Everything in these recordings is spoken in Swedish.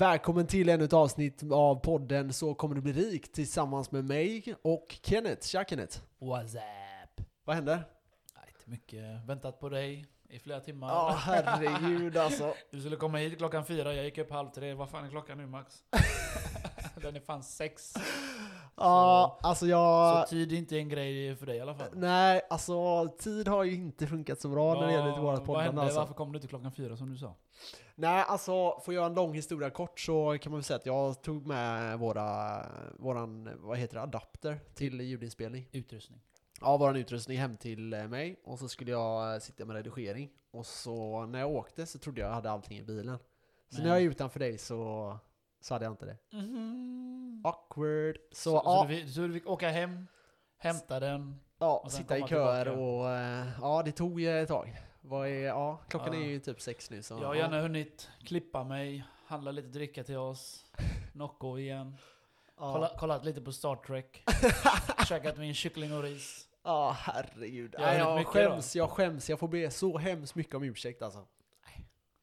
Välkommen till ännu ett avsnitt av podden Så kommer du bli rik tillsammans med mig och Kenneth. Tja Kenneth! What's up? Vad händer? Nej, inte mycket. Väntat på dig i flera timmar. Ja, herregud alltså. Du skulle komma hit klockan fyra, jag gick upp halv tre. Vad fan är klockan nu Max? Den är fan sex. Ja, alltså jag... Så tid är inte en grej för dig i alla fall. Nej, alltså tid har ju inte funkat så bra när det gäller vårt Vad poddande hände? alltså. Varför kom du inte klockan fyra som du sa? Nej, alltså för att göra en lång historia kort så kan man väl säga att jag tog med våra, våran, vad heter det, adapter till ljudinspelning. Utrustning. Ja, våran utrustning hem till eh, mig och så skulle jag eh, sitta med redigering. Och så när jag åkte så trodde jag jag hade allting i bilen. Så Nej. när jag är utanför dig så, så hade jag inte det. Mhm. Awkward. Så, Så, ja, så, du, fick- så du fick åka hem, hämta den. ja sitta i köer tillbaka. och eh, ja, det tog ett tag. Vad är, ja, klockan Ja. är ju typ sex nu så. Jag har gärna hunnit klippa mig, handla lite dricka till oss, Nocco igen. ja. Kolla, kollat lite på Star Trek. Käkat min kyckling och ris. Ja, herregud. Jag Jag, skäms, jag skäms. Jag får be så hemskt mycket om ursäkt alltså.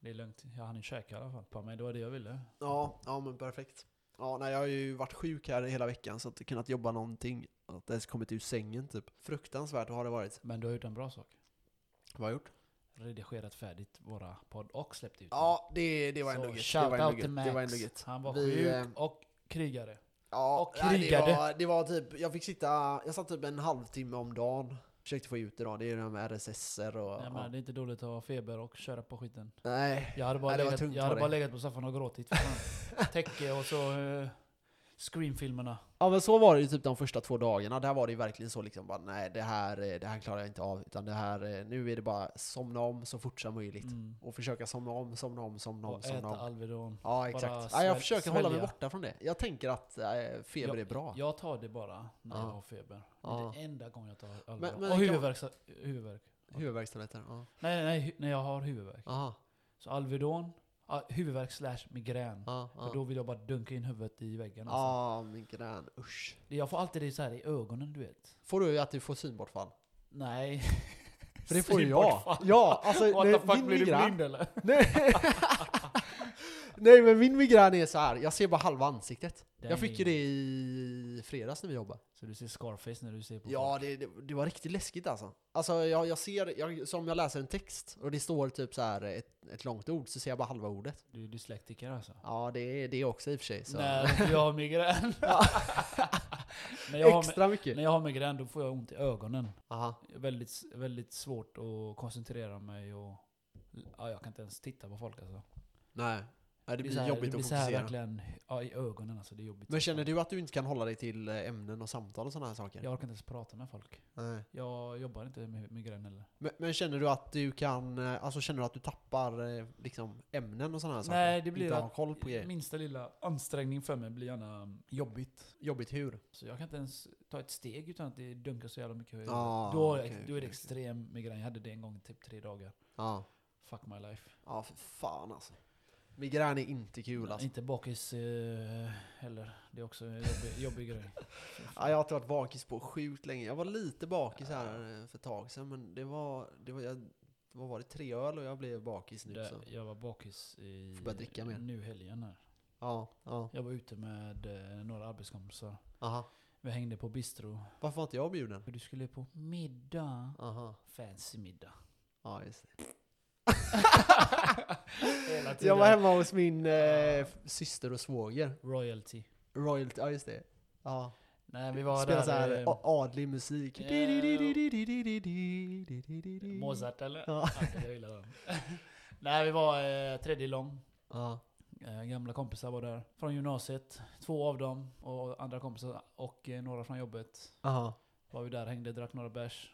Det är lugnt. Jag hann ju käka i alla fall på mig. Det var det jag ville. Ja, ja men perfekt. Ja, nej, jag har ju varit sjuk här hela veckan så att jag kunnat jobba någonting. Att ens kommit ur sängen typ. Fruktansvärt har det varit. Men du har gjort en bra sak. Vad har jag gjort? Redigerat färdigt våra podd och släppt ut den. Ja, det, det var Så gött. Det var till gött. Max. Det var gött. Han var Vi, sjuk eh, och krigare. Ja, Och nej, det, krigade. var, det var typ, jag fick sitta, jag satt typ en halvtimme om dagen. Försökte få ut det då, det är ju det här med RSSer och... Nej, men det är inte dåligt att ha feber och köra på skiten. Nej. Jag hade bara, Nej, legat, jag hade bara legat på soffan och gråtit. Täcke och så uh, Scream-filmerna. Ja men så var det ju typ de första två dagarna, där var det ju verkligen så liksom bara nej det här, eh, det här klarar jag inte av utan det här, eh, nu är det bara somna om så fort som möjligt. Mm. Och försöka somna om, somna om, somna om, Och somna äta om. Alvedon. Ja exakt. Ja, jag försöker hålla mig svälja. borta från det. Jag tänker att äh, feber är bra. Jag tar det bara när Ja. jag har feber. Det är Ja. det enda gången jag tar Alvedon. Men- men och huvudvärk. huvudvärk. Huvudvärkstabletter, ja. Nej, nej, när jag har huvudvärk. Aha, Så Alvedon, ja, huvudvärk slash migrän. ja, För ja. då vill jag bara dunka in huvudet i väggen. Alltså. Ja, migrän, usch. Jag får alltid det så här i ögonen, du vet. Får du att du får synbortfall? Nej. För det får ju jag. Ja, alltså What the fuck, blir du blind eller? Nej. nej men min migrän är så här. jag ser bara halva ansiktet. Den Jag fick ju det i fredags när vi jobbade. Så du ser Scarface när du ser på Ja, det, det, det var riktigt läskigt alltså. Alltså jag, jag ser, jag, som jag läser en text och det står typ så här ett, ett långt ord så ser jag bara halva ordet. Du är dyslektiker alltså. Ja, det är det också i och för sig. Så. Inte jag har migrän. när, jag har, Extra mycket. när jag har migrän då får jag ont i ögonen. Aha. Väldigt, väldigt svårt att koncentrera mig och... Ja, jag kan inte ens titta på folk alltså. Nej. Nej, det så blir här, jobbigt det blir att så här fokusera. verkligen, ja, i ögonen alltså. Det är jobbigt. Men känner du att du inte kan hålla dig till eh, ämnen och samtal och sådana här saker? Jag orkar inte ens prata med folk. Nej. Jag jobbar inte med migrän heller. Men, men känner du att du kan, eh, alltså känner du att du tappar eh, liksom ämnen och sådana här saker? Nej, det blir Inte har att koll på grejer? minsta lilla ansträngning för mig blir gärna jobbigt. Jobbigt hur? Så jag kan inte ens ta ett steg utan att det dunkar så jävla mycket. Ah, då, okej, då är det okej. extrem migrän. Jag hade det en gång i typ tre dagar. Ja. Fuck my life. Ja, för fan alltså. Migrän är inte kul alltså. Inte bakis eh, heller. Det är också en jobbig, jobbig grej. Ja, jag har inte varit bakis på sjukt länge. Jag var lite bakis här eh, för ett tag sedan, men det var, det var, jag, vad var det, tre öl och jag blev bakis nu Det, så. jag var bakis i Får börja dricka mer. nu helgen här. Ja, ja, Jag var ute med eh, några arbetskompisar. aha. Vi hängde på bistro. Varför var inte jag bjuden? För du skulle på middag. Aha. Fancy middag. Ja, just det. Hela Jag var hemma hos min eh, syster och svåger. Royalty. Royalty, ja just det. Ja. Nej, vi var Spela där. så här eh, adlig musik. eh, Mozart eller? Ja. Ja, jag gillar den. Nej, vi var eh, tredje lång. Ja. Eh, gamla kompisar var där. Från gymnasiet. Två av dem. Och andra kompisar. Och eh, några från jobbet. Aha. Var vi där, hängde, drack några bärs.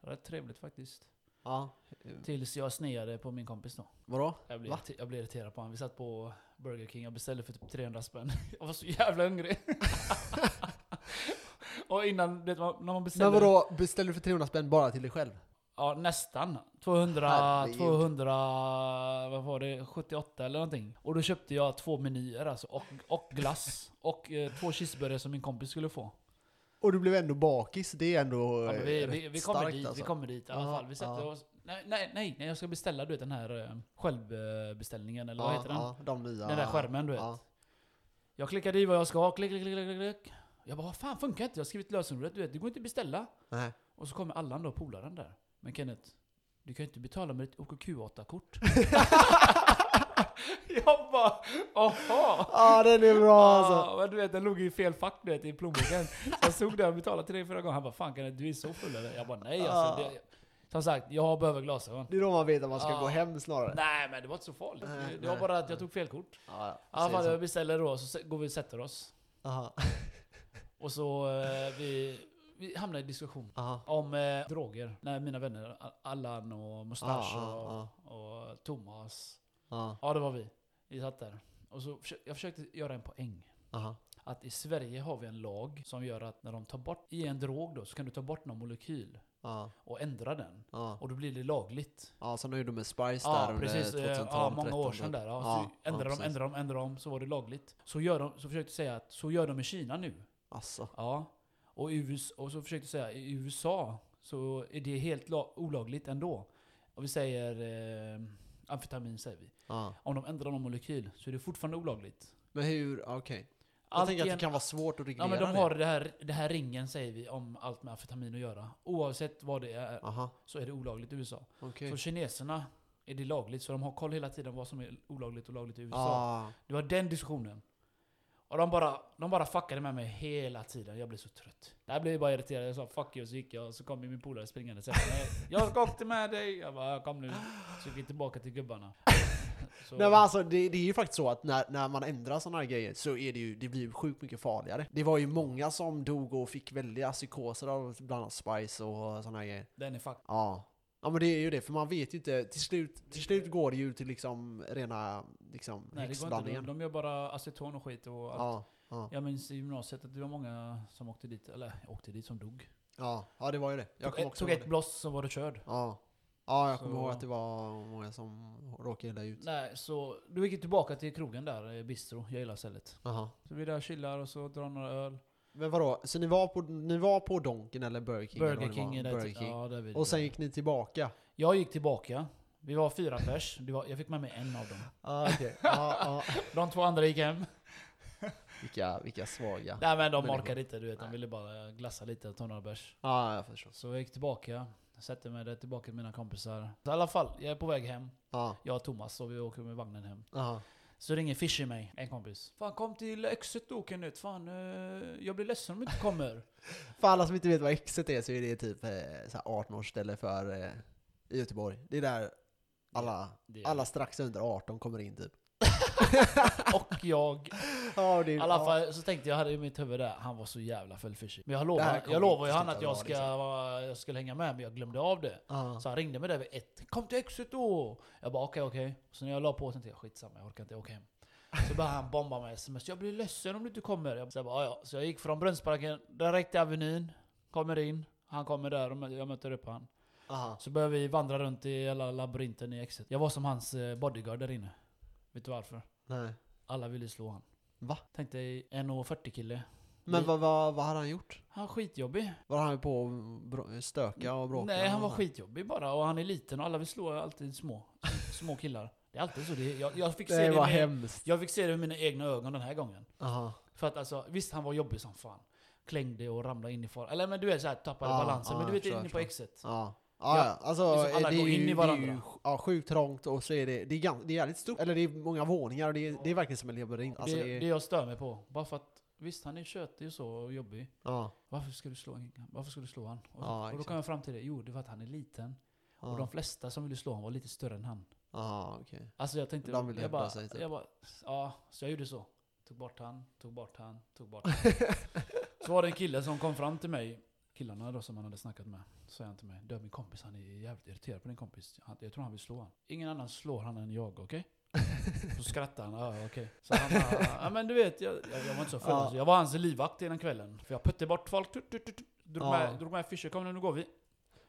Rätt trevligt faktiskt. Ja. Tills jag sneade på min kompis då. Vadå? Jag blev, Va? jag blev irriterad på honom. Vi satt på Burger King, jag beställde för typ 300 spänn. Jag var så jävla hungrig. och innan, det, när man beställer... Men vadå, beställer du för 300 spänn bara till dig själv? Ja, nästan. 200, Herregud. 200, vad var det, 78 eller någonting. Och då köpte jag två menyer alltså, och, och glass. och eh, två cheeseburgare som min kompis skulle få. Och du blev ändå bakis, det är ändå Ja, vi, eh, vi, vi kommer starkt dit, alltså. vi kommer dit i alla Ja, fall. Vi sätter ja. oss... Nej, nej, nej, jag ska beställa du vet den här eh, självbeställningen, eller vad ja, heter den? De nya. Den där skärmen du vet. Ja. Jag klickade i vad jag ska, klick, klick, klick, klick, klick. Jag bara, fan funkar inte? Jag har skrivit lösenordet, du vet, det går inte att beställa. Nej. Och så kommer Allan då, polaren där. Men Kenneth, du kan ju inte betala med ett OKQ8-kort. jag bara, aha! Ja, den är bra alltså. Ja, men du vet, den låg i fel fack du vet, i plånboken. Jag stod där och betalade till dig förra gången. Han bara, fan Kenneth, du är så full eller? Jag bara, nej alltså. Det, som sagt, jag behöver glasögon. Det är då man vet att man ska Ja. gå hem snarare. Nej men det var inte så farligt. Nej, det, det var nej, bara att nej. jag tog fel kort. I Ja, ja. alla fall, så. beställer då, så går vi och sätter oss. Aha. Och så eh, vi, vi hamnar i diskussion. Aha. Om eh, droger. När mina vänner, Allan och Mustache Ah, och, ah, och Thomas. Ja. Ja det var vi. Vi satt där. Och så jag försökte göra en poäng. Aha. Att i Sverige har vi en lag som gör att när de tar bort, i en drog då, så kan du ta bort någon molekyl Ja. och ändra den. Ja. Och då blir det lagligt. Ja, som de gjorde med Spice Ja, där precis. under eh, 2012 Ja, många år 13 sedan där. Ja, så ja, de, precis. ändrar de, ändrar de, så var det lagligt. Så, gör de, så försökte säga att så gör de i Kina nu. Alltså. Ja. Och, i US, och så försökte jag säga, i USA så är det helt la, olagligt ändå. Och vi säger eh, amfetamin säger vi. Ja. Om de ändrar någon molekyl så är det fortfarande olagligt. Men hur, okej. Jag Allt tänker att det kan vara svårt att reglera Ja men de det. har det här, det här ringen säger vi om allt med amfetamin att göra. Oavsett vad det är Aha, så är det olagligt i USA. okej. Så kineserna är det lagligt, så de har koll hela tiden vad som är olagligt och lagligt i USA. Ja. Det var den diskussionen. Och de bara, de bara fuckade med mig hela tiden. Jag blev så trött. Jag blev bara irriterad. Jag sa fuck you, så gick jag. Och så kom min polare springande och sa "Nej, Jag ska åka med dig. Jag bara kom nu. Så gick vi tillbaka till gubbarna. Så, Nej men alltså det, det är ju faktiskt så att när, när man ändrar sådana här grejer så är det ju, det blir ju sjukt mycket farligare. Det var ju många som dog och fick väldiga psykoser av bland annat Spice och sådana här grejer. Den är fuck. Ja. Ja men det är ju det, för man vet ju inte, till slut, till slut går det ju till liksom rena liksom Nej det går inte. De, de gör bara aceton och skit och allt. Ja, ja, Jag minns i gymnasiet att det var många som åkte dit, eller åkte dit som dog. ja, ja det var ju det. Jag tog ett, tog ett bloss så var det körd. Ja. Ja, jag kommer ihåg att det var många som råkade illa ut. Nej, så då gick vi tillbaka till krogen där, eh, Bistro. Jag gillar stället. Aha. Så vi är där chillar och så drar några öl. Men vadå, så ni var på, ni var på Donken eller Burger King? eller Burger King det. Burger King. Ja, där vi Och sen gick ni tillbaka? Jag gick tillbaka. Vi var fyra pers. Var, jag fick med mig en av dem. Ah, okej. ja, ja. De två andra gick hem. Vilka, vilka svaga. Nej men de Människor. orkade inte, du vet. De Nej. ville bara glassa lite och ta några bärs. Ja, jag förstår. Så jag gick tillbaka. Sätter mig där tillbaka till mina kompisar. Så I alla fall, jag är på väg hem. Ja, Jag och Thomas och vi åker med vagnen hem. Så ringer Fishy mig, en kompis. Fan kom till exet då Kenneth. Fan, eh, jag blir ledsen om du inte kommer. För alla som inte vet vad exet är så är det typ eh, så här 18-årsställe för eh, i Göteborg. Det är där alla, Det är- alla strax under 18 kommer in typ. Och jag. Ja, det I alla ja. fall så tänkte jag, hade i mitt huvud där, han var så jävla full Fishy. Men jag kommer jag lovar ju han att jag ska, liksom. jag skulle hänga med, men jag glömde av det. Ja. Så han ringde mig där vid ett. Kom till exet då! Jag bara okej okej. Så när jag la på tänkte jag skitsamma, jag orkar inte åka hem. Så började han bomba med sms. Jag blir ledsen om du inte kommer. Jag, så jag bara, "Ja, ja. Så jag gick från Brunnsparken direkt till Avenyn. Kommer in. Han kommer där och jag möter upp han. Aha. Så börjar vi vandra runt i hela labyrinten i exet. Jag var som hans eh, bodyguard där inne. Vet du varför? Nej. Alla ville slå han. Va? Tänkte 1,40 kille. Men vad, vad, vad hade han gjort? Han var skitjobbig. Var han på att stöka och bråka? Nej, han var skitjobbig bara. Och han är liten och alla vill slå alltid små. Små killar. Det är alltid så. Det, jag, jag, fick se Det det var med, hemskt. jag fick se det med mina egna ögon den här gången. Aha. För att alltså, visst han var jobbig som fan. Klängde och ramlade in i far. Eller men du vet såhär, tappade Ja, balansen. ja, men du vet inne på exet. Ja. Ja, Ja. Alltså, liksom alla det är går in ju, i varandra. Det är ju ja, sjukt trångt och så är det, det är, gan- det är jävligt stort. Eller det är många våningar och det är, det är verkligen som en labyrint. Alltså, det, det, det jag stör mig på. Bara för att, visst han är tjötig och så och jobbig. ja, Varför ska du slå, en- varför ska du slå han? Och, Ja, och då kom jag fram till det. Jo, det var att han är liten. Och ja. de flesta som ville slå honom var lite större än han. Aha, okej. Alltså jag tänkte... De ville jag bara, sig, typ. jag bara, ja, så jag gjorde så. Tog bort han, tog bort han, tog bort han. så var det en kille som kom fram till mig. Killarna då som han hade snackat med. Sa han till mig, du min kompis han är jävligt irriterad på din kompis. Han, jag tror han vill slå han. Ingen annan slår han än jag, okej? Så skrattade han, ja okej. Så han bara, ja men du vet, jag, jag, jag var inte så full Ja. alltså. Jag var hans livvakt den kvällen. För jag puttade bort folk. Drog, Ja. med, drog med Fischer, kom nu, nu går vi.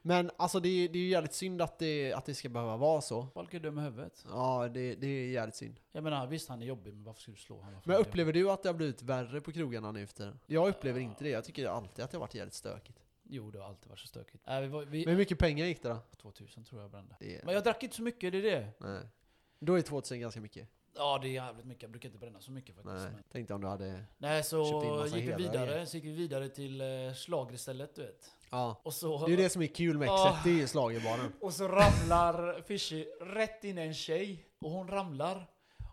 Men alltså det, är- det är ju jävligt synd att det, att det ska behöva vara så. Folk är dumma i huvudet. Ja, det, det är jävligt synd. Jag menar, visst han är jobbig, men varför ska du slå honom? Men upplever du att det har blivit värre på krogarna nu efter? Jag upplever inte det. Jag tycker alltid att det har varit jävligt stökigt. Jo, det har alltid varit så stökigt. Äh, vi var, vi, Men hur mycket pengar gick det då? 2000 tror jag brände. Är, Men jag drack inte så mycket, det är det. nej. Då är 2000 ganska mycket. Ja, det är jävligt mycket. Jag brukar inte bränna så mycket faktiskt. Nej. Men. Tänkte om du hade... Nej, Köpte in så massa gick vi vidare. Så gick vi vidare till eh, slager istället, du vet. Ja. Och så, Det är ju det som är kul med Ja. exet, det är ju och så ramlar Fishy rätt in en tjej. Och hon ramlar.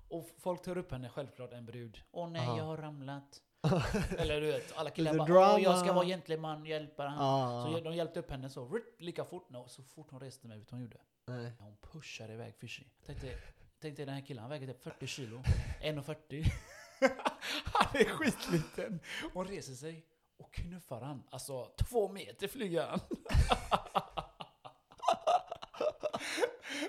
Och folk tar upp henne, självklart en brud. Åh nej, Aha. jag har ramlat. Eller du vet, alla killar bara. Åh, jag ska vara gentleman, hjälpa han. Ja. Så de hjälpte upp henne så, lika fort. No, så fort hon reste mig, vet hon gjorde? Nej. Hon pushade iväg Fishy. Tänkte, tänkte den här killen, han väger typ 40 kilo. 1,40. han är skitliten. Hon reser sig och knuffar han. Alltså, två meter flyger han.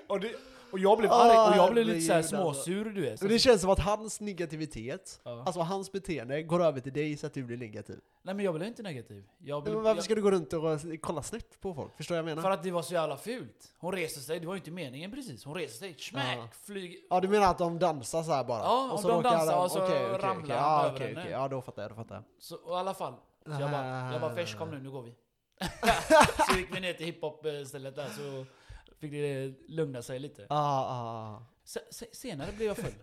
och, det, och jag blev arg, och jag blev lite såhär alltså. småsur du vet. Och det känns som att hans negativitet, Ja. alltså hans beteende, går över till dig så att du blir negativ. Nej men jag blev inte negativ. Jag blev, Men varför jag, ska du gå runt och kolla snett på folk? Förstår jag menar? för att det var så jävla fult. Hon reser sig, det var ju inte meningen precis. Hon reser sig, smack, Ja. flyger. Ja du menar att de dansar så bara? Ja, om de dansar och så okej, okej, ramlar han ja, över okej, henne. okej. Ja då fattar jag, då fattar jag. Så och i alla fall. Så jag bara, jag bara Fesh kom nu, nu går vi. så gick vi ner till hiphop-stället där så fick det lugna sig lite. Ah, ah, ah. Se, se, senare blev jag full.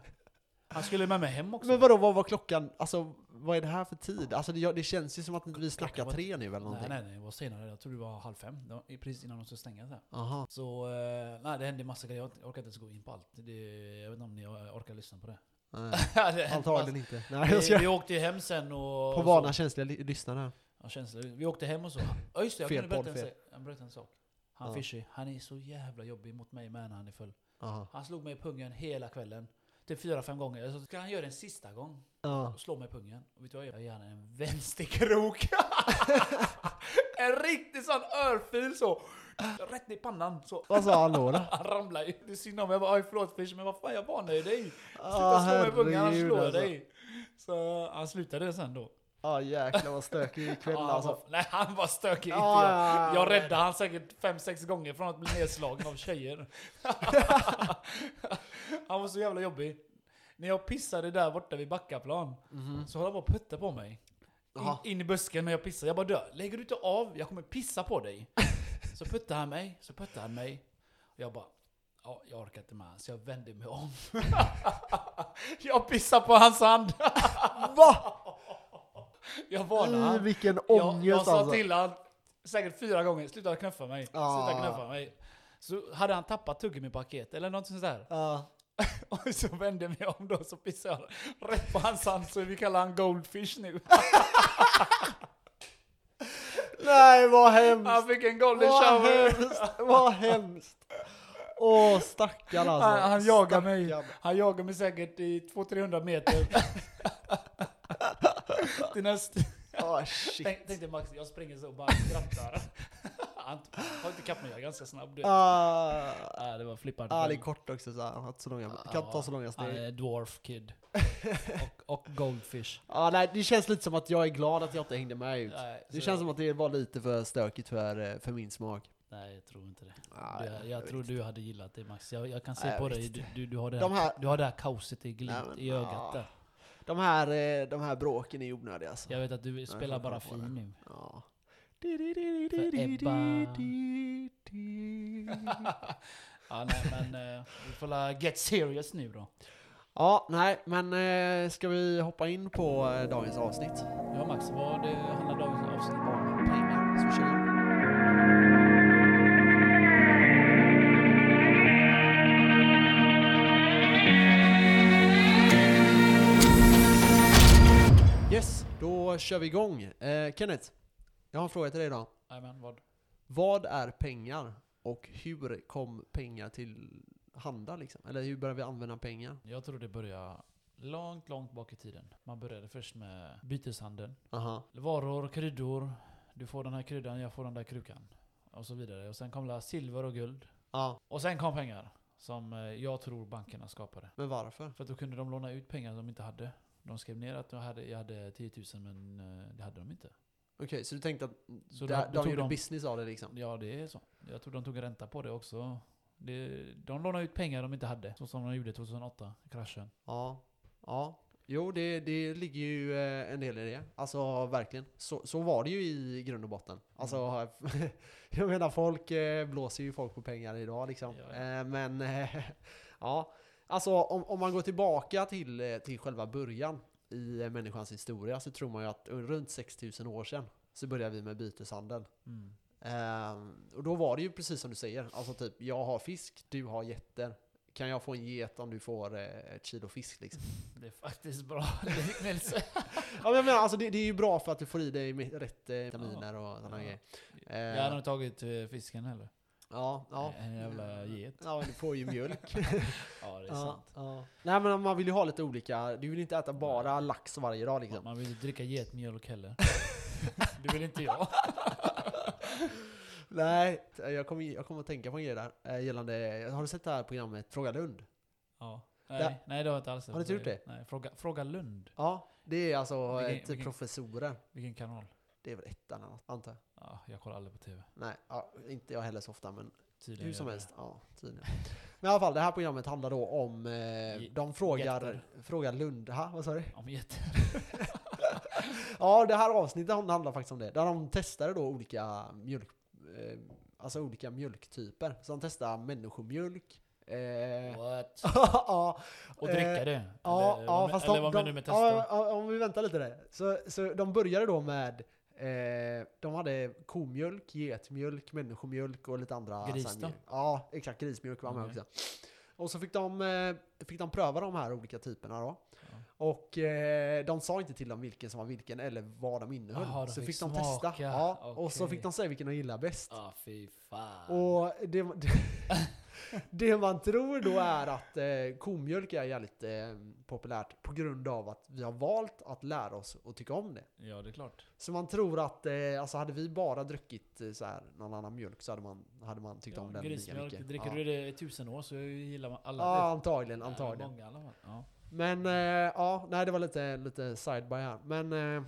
Han skulle med mig hem också. Men vadå, vad var klockan? Alltså vad är det här för tid? Alltså det, det känns ju som att vi snackar var- tre nu eller någonting. nej, nej, det var senare. Jag tror det var halv fem. Var precis innan de skulle stänga. Så, här. Aha. så eh, nej, det hände massa grejer. Jag orkar inte ens gå in på allt. Det, jag vet inte om ni orkar lyssna på det. Nej. Antagligen inte. Nej, vi, vi åkte hem sen och... På vana känsliga ly- lyssnare. Ja, känsla. Vi åkte hem och så. Ja just det, jag Fel kunde berätta en, en sak. Han Ja. Fishy, han är så jävla jobbig mot mig med när han är full. Aha. Han slog mig i pungen hela kvällen. Typ fyra, fem gånger. Så ska han göra det en sista gång. Ja. Och slå mig i pungen. Och vet du vad jag gör? Jag ger honom en vänsterkrok. en riktig sån örfil så. Rätt i pannan. Så. Vad sa han då? då? Han ramlar ju. Det är synd om mig. Jag bara, "Oj, förlåt Fish, men vad fan jag ju dig. Sluta Ah, slå mig i pungen, annars slår jag alltså. dig. Så han slutade sen då. Ja jäklar vad stökig kväll Ja, han alltså. var, nej, han var stökig. Ja, jag. ja, ja, jag ja. räddade han säkert fem sex gånger från att bli nedslagen av tjejer. han var så jävla jobbig. När jag pissade där borta vid Backaplan Mhm. så höll han på att putta på mig. In, in i busken när jag pissade. Jag bara dö. Lägger du inte av? Jag kommer pissa på dig. Så puttade han mig, så puttade han mig. Och jag bara, ja, jag orkar inte med. Så jag vände mig om. jag pissade på hans hand. Va? Jag varnade han. vilken Jag, ångest jag sa alltså. till han säkert fyra gånger, sluta knuffa mig. Ah. Sluta knuffa mig. Så hade han tappat tuggummi-paket eller något sånt där. Ja. Och så vände jag mig om då så pissade jag rätt på hans hand så vi kallar han Goldfish nu. Nej vad hemskt! Han fick en golden Vad shower. hemskt! Vad hemskt! Åh stackarn alltså. Han, han jagar mig. Han jagar mig säkert i 200-300 meter. Till nästa. Åh shit. Tänk, tänk dig Max, jag springer så och bara skrattar. Han har inte ikapp mig, jag är ganska snabb du. Ah, Ah, det var flippande. ah, det är kort också så han har inte så långa, kan inte ta så långa Han steg. är dwarf kid. och, och goldfish. Ja, nej, det känns lite som att jag är glad att jag inte hängde med ut. Nej, Det känns som att det var lite för stökigt för, eh, för min smak. Nej, jag tror inte det. Ah, jag, jag vet tror du hade gillat det Max. Jag, jag kan se jag på dig, du, du, du, har det De här, här- du har det här kaoset i, glint, Nej, men, i ögat ah. där. De här, eh, de här bråken är onödiga alltså. Jag vet att du spelar jag bara fin nu. Ja. Ebba. Ja, nej, men eh, vi får la get serious nu då. Ja, nej, men eh, ska vi hoppa in på dagens avsnitt? Ja Max, vad handlar dagens avsnitt om? Pengar, så kör då kör vi igång. Eh, Kenneth, jag har en fråga till dig idag. Jajamän, vad? Vad är pengar? Och hur kom pengar till handa liksom? Eller hur började vi använda pengar? Jag tror det började långt, långt bak i tiden. Man började först med byteshandeln. Aha. Varor, kryddor. Du får den här kryddan, jag får den där krukan. Och så vidare. Och sen kom la silver och guld. Ja, Och sen kom pengar. Som eh, jag tror bankerna skapade. men varför? För att då kunde de låna ut pengar de inte hade. De skrev ner att jag hade, jag hade 10 000 men eh, det hade de inte. Okej, så du tänkte att Så där, då de tog gjorde de- business av det liksom? Ja, det är så. Jag tror de tog ränta på det också. Det, de lånade ut pengar de inte hade, så som de gjorde 2008, kraschen. Ja. Ja. Jo, det, det ligger ju eh, en del i det. Alltså verkligen. Så, så var det ju i grund och botten. Alltså, jag menar folk eh, blåser ju folk på pengar idag liksom. Ja, ja. Men ja, alltså om, om man går tillbaka till, eh, till själva början i eh, människans historia så tror man ju att runt 6000 år sedan så började vi med byteshandel. Mm. Ehm, och då var det ju precis som du säger, alltså typ jag har fisk, du har getter. Kan jag få en get om du får eh, ett kilo fisk liksom? Det är faktiskt bra liknelse. ja men menar, alltså det, det är ju bra för att du får i dig rätt vitaminer och sådana Ja. grejer. Jag hade nog tagit eh, fisken heller. Ja, ja. En jävla get. Ja, du får ju mjölk. Ja, det är ja, sant. ja. Nej men man vill ju ha lite olika, du vill inte äta bara lax varje dag liksom. Man vill inte dricka getmjölk heller. Det vill inte jag. Nej, jag kommer, jag kommer att tänka på en grej där. Eh, gällande, har du sett det här programmet Fråga Lund? Ja. Där- Nej, nej, det har jag inte alls. Har du inte gjort det? Nej, fråga, fråga Lund. Ja, det är alltså Vilken- ett vilken- professorer. Vilken kanal? Det är väl ettan eller något, antar jag. Ja, jag kollar aldrig på TV. Nej, ja, inte jag heller så ofta men Tydligen hur som helst. Ja, tydligen. Men i alla fall, det här programmet handlar då om, eh, de frågar, frågar Lund, ha, vad sa du? Om getter. Ja, det här avsnittet handlar faktiskt om det. Där de testade då olika mjölk, eh, alltså olika mjölktyper. Så de testade människomjölk. Eh, What? ja, Och eh, dricka det? Ja, eller, ja fast eller de, vad menar du med testa? ja, om vi väntar lite där. Så, så de började då med eh, de hade komjölk, getmjölk, människomjölk och lite andra Gris då? Ja, exakt. Grismjölk var med Okej. också. Och så fick de, eh, fick de pröva de här olika typerna då. Ja. Och eh, de sa inte till dem vilken som var vilken eller vad de innehöll. Jaha, de så fick fick de testa. Ja, Och så fick de säga vilken de gillar bäst. Ah, fy fan. Och det, det man tror då är att eh, komjölk är jävligt eh, populärt på grund av att vi har valt att lära oss att tycka om det. Ja, det är klart. Så man tror att, eh, alltså hade vi bara druckit eh, så här, någon annan mjölk så hade man, hade man tyckt Ja, om den lika mycket. dricker ja. du det i tusen år så gillar man alla Ja, det. antagligen, antagligen. Många i alla fall. Ja. Men eh, ja, nej det var lite, lite side by här. Men eh,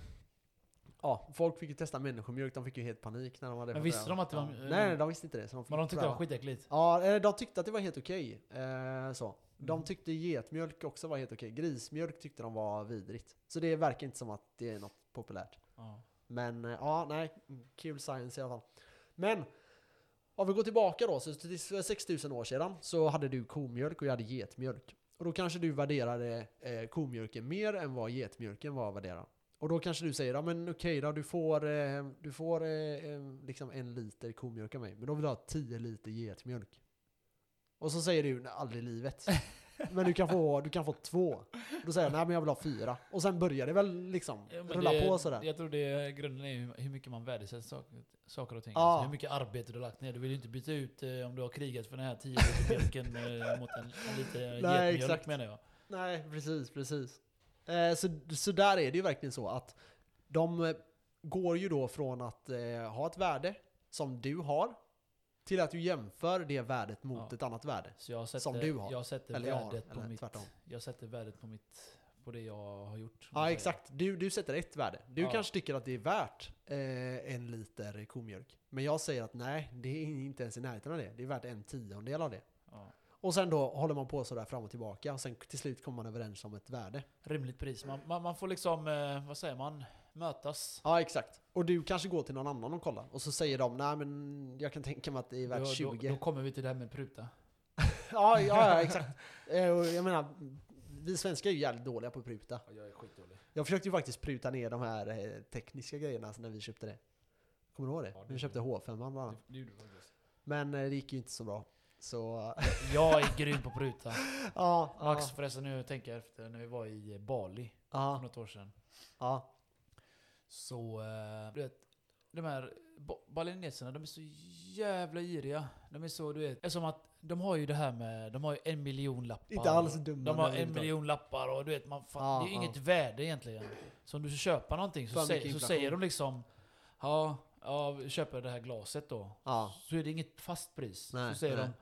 ja, folk fick ju testa människomjölk, de fick ju helt panik när de hade Men visste de att det var- ja. Nej, nej, de visste inte det. Så de fick Men de tyckte det var skitäckligt. Ja, eh, de tyckte att det var helt okej. Eh, så. De Mm. tyckte getmjölk också var helt okej. Grismjölk tyckte de var vidrigt. Så det verkar inte som att det är något populärt. Ja. Men eh, ja, nej. Kul science i alla fall. Men om vi går tillbaka då, så till för 6000 år sedan så hade du komjölk och jag hade getmjölk. Och då kanske du värderade eh, komjölken mer än vad getmjölken var värderad. Och då kanske du säger, ja men okej då, du får, eh, du får eh, eh, liksom en liter komjölk av mig. Men då vill du ha 10 liter getmjölk. Och så säger du, "Nej, aldrig i livet. Men du kan få, du kan få två. Då säger jag, nej men jag vill ha fyra. Och sen börjar det väl liksom Ja, rulla det, på sådär. Jag tror det grunden är hur- mycket man värdesätter saker, saker och ting. Ja. Alltså hur mycket arbete du har lagt ner. Du vill ju inte byta ut eh, om du har krigat för den här 10 liter mjölken eh, mot en, en liter Nej, getmjölk menar jag. Nej, precis, precis. Eh, så, så där är det ju verkligen så att de eh, går ju då från att eh, ha ett värde som du har till att du jämför det värdet mot Ja. ett annat värde. Sätter, Som du har. Jag sätter Eller jag har, värdet på eller mitt... tvärtom. Jag sätter värdet på mitt... På det jag har gjort. Ja, exakt. Du, du sätter ett värde. Du Ja. kanske tycker att det är värt eh, en liter komjölk. Men jag säger att nej, det är inte ens i närheten av det. Det är värt en tiondel av det. Och sen då håller man på sådär fram och tillbaka. Och sen till slut kommer man överens om ett värde. Rimligt pris. Man, man, man får liksom, eh, vad säger man, mötas. Ja, exakt. Och du kanske går till någon annan och kollar. Och så säger de, nej men jag kan tänka mig att det är värt Då, 20. då, då kommer vi till det här med pruta. Ja, ja, ja, exakt. Eh, jag menar, vi svenskar är ju jävligt dåliga på att pruta. Jag är skitdålig. Jag försökte ju faktiskt pruta ner de här eh, tekniska grejerna när vi köpte det. Kommer du ihåg det? Ja, det vi köpte jag. H5 bland Det, annat. det faktiskt. Men eh, det gick ju inte så bra. Så... Jag är grym på att pruta. ja, Max ja, förresten, nu tänker jag efter när vi var i Bali för ja, något år sedan. ja. Så, eh, du vet, de här ba- balineserna, de är så jävla giriga. De är så, du vet, är som att de har ju det här med, de har ju en miljon lappar. Inte alls dumma. De har en överhuvudtaget. miljon lappar och du vet, man fan, Ja, det är ju ja. inget värde egentligen. Så om du ska köpa någonting För så, säger, så säger de liksom Ja, ja köper det här glaset då. Ja. Så är det inget fast pris. Nej, så säger nej. de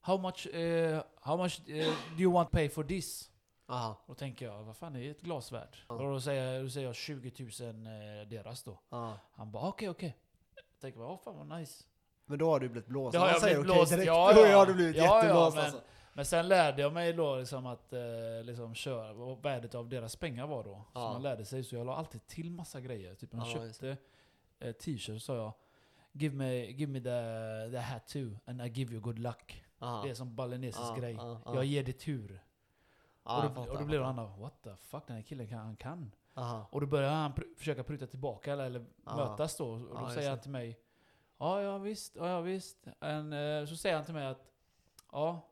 How much, eh, how much eh, do you want pay for this? Aha. Då tänker jag, vad fan är ett glas värt? Ja. Och då säger, då säger jag 20 000 eh, deras då. Ja. Han bara okej okej. Jag tänker bara, åh fan vad nice. Men då har du blivit blåst. Det har jag säger blivit okej blåst, direkt, ja, Då ja. har du blivit Ja, ja, jätteblåst men- alltså. Men sen lärde jag mig då liksom att eh, liksom köra, vad värdet av deras pengar var då. Så Ja. man lärde sig, så jag la alltid till massa grejer. Typ när jag Ja, köpte eh, t-shirt så sa jag Give me, give me the, the hat too, and I give you good luck. Aha. Det är som balinesisk Ja, grej. ja, ja. Jag ger dig tur. Och då, fattar, och då blir han då, what the fuck, den här killen kan, han kan. Och då börjar han pr- försöka pruta tillbaka eller, eller mötas då. Och då säger han till mig Ja, ja visst, ja, ja visst. En, eh, så säger han till mig att Ja,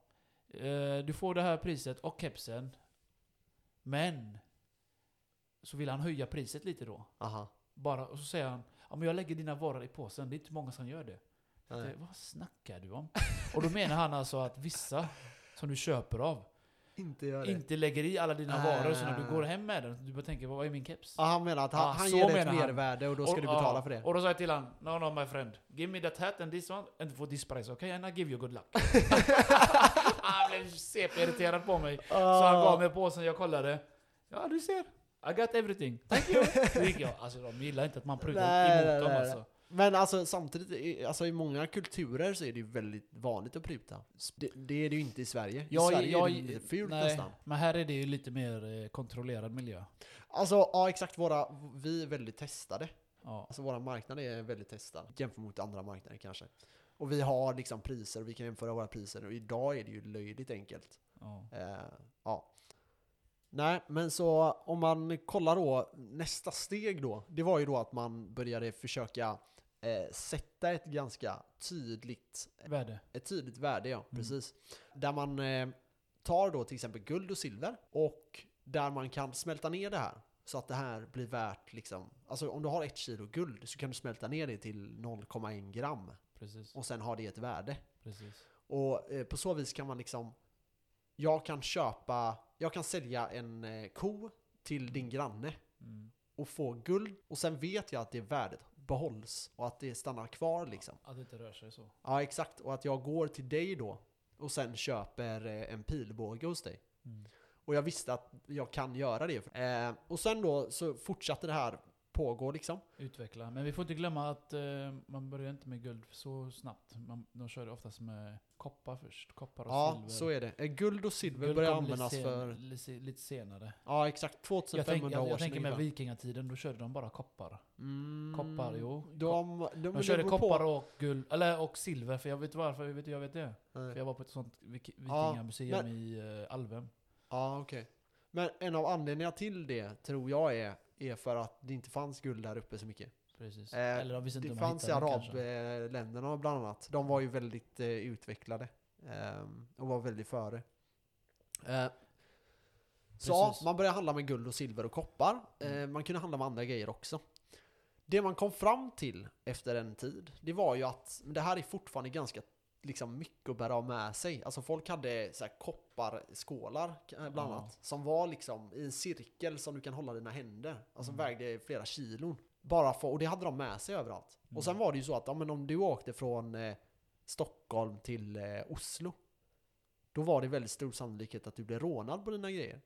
eh, du får det här priset och kepsen. Men så vill han höja priset lite då. Aha. Bara, och så säger han Ja men jag lägger dina varor i påsen, det är inte många som gör det. Nej. Vad snackar du om? och då menar han alltså att vissa som du köper av Inte gör det. inte lägger i alla dina varor, så när du går hem med den, du bara tänker vad är min keps? Ja, han menar att han, Ja, han så ger dig ett han. mervärde och då ska Och- du betala ja, för det. Och då sa jag till han, no no my friend, give me that hat and this one and for this price, okay? And I give you good luck. han blev CP-irriterad på mig. Så han Ah. gav mig påsen, jag kollade. Ja du ser, I got everything. Thank you. Så gick jag. Alltså de gillar inte att man prutar emot nej, dem alltså. Men alltså samtidigt, alltså, i många kulturer så är det ju väldigt vanligt att pruta. Det, det är det ju inte i Sverige. I Jag- Sverige jag- är det lite fult nej, nästan. Men här är det ju lite mer eh, kontrollerad miljö. Alltså, ja exakt. Våra, vi är väldigt testade. Ja. Alltså våra marknader är väldigt testad. Jämfört mot andra marknader kanske. Och vi har liksom priser, och vi kan jämföra våra priser. Och idag är det ju löjligt enkelt. ja. Eh, ja. Nej, men så om man kollar då, nästa steg då, det var ju då att man började försöka eh, sätta ett ganska tydligt, Värde. ett tydligt värde, ja, Mm. precis. Där man eh, tar då till exempel guld och silver och där man kan smälta ner det här. Så att det här blir värt liksom, alltså om du har ett kilo guld så kan du smälta ner det till 0,1 gram Precis. och sen har det ett värde. Precis. Och eh, på så vis kan man liksom Jag kan köpa Jag kan sälja en eh, ko till din granne Mm. och få guld och sen vet jag att det värdet behålls och att det stannar kvar liksom. Att det inte rör sig så. Ja exakt och att jag går till dig då och sen köper eh, en pilbåge hos dig. Mm. Och jag visste att jag kan göra det. Eh, och sen då så fortsatte det här pågå liksom. Utveckla. Men vi får inte glömma att eh, man börjar inte med guld så snabbt. Man, de kör oftast med koppar först. Koppar och Ja, silver. så är det. Eh, Guld och silver Guld börjar användas sen- för... Lite, senare. Ja exakt, Jag, 2500 tänk, jag, år jag tänker med ungefär. vikingatiden, då körde de bara koppar. Mm, Koppar, jo. De, de, De de körde beror på- koppar och guld, eller och silver, för jag vet varför, vet du, jag vet det. Nej. För jag var på ett sånt vik- Ja, vikingamuseum men- i uh, Alvem. Ja, okej. Men en av anledningarna till det tror jag är, är för att det inte fanns guld där uppe så mycket. Precis. Eh, eller de visste inte Det de fanns i arabländerna bland annat. De var ju väldigt eh, utvecklade. ehm, och var väldigt före. Eh, så man började handla med guld och silver och koppar. Eh, man kunde handla med andra grejer också. Det man kom fram till efter en tid, det var ju att det här är fortfarande ganska liksom, mycket att bära av med sig. Alltså folk hade så här, kopparskålar eh, bland annat. Som var liksom i en cirkel som du kan hålla dina händer. Alltså Mm. vägde flera kilon. Bara för, och det hade de med sig överallt. Mm. Och sen var det ju så att ja, men om du åkte från eh, Stockholm till eh, Oslo. Då var det väldigt stor sannolikhet att du blev rånad på dina grejer.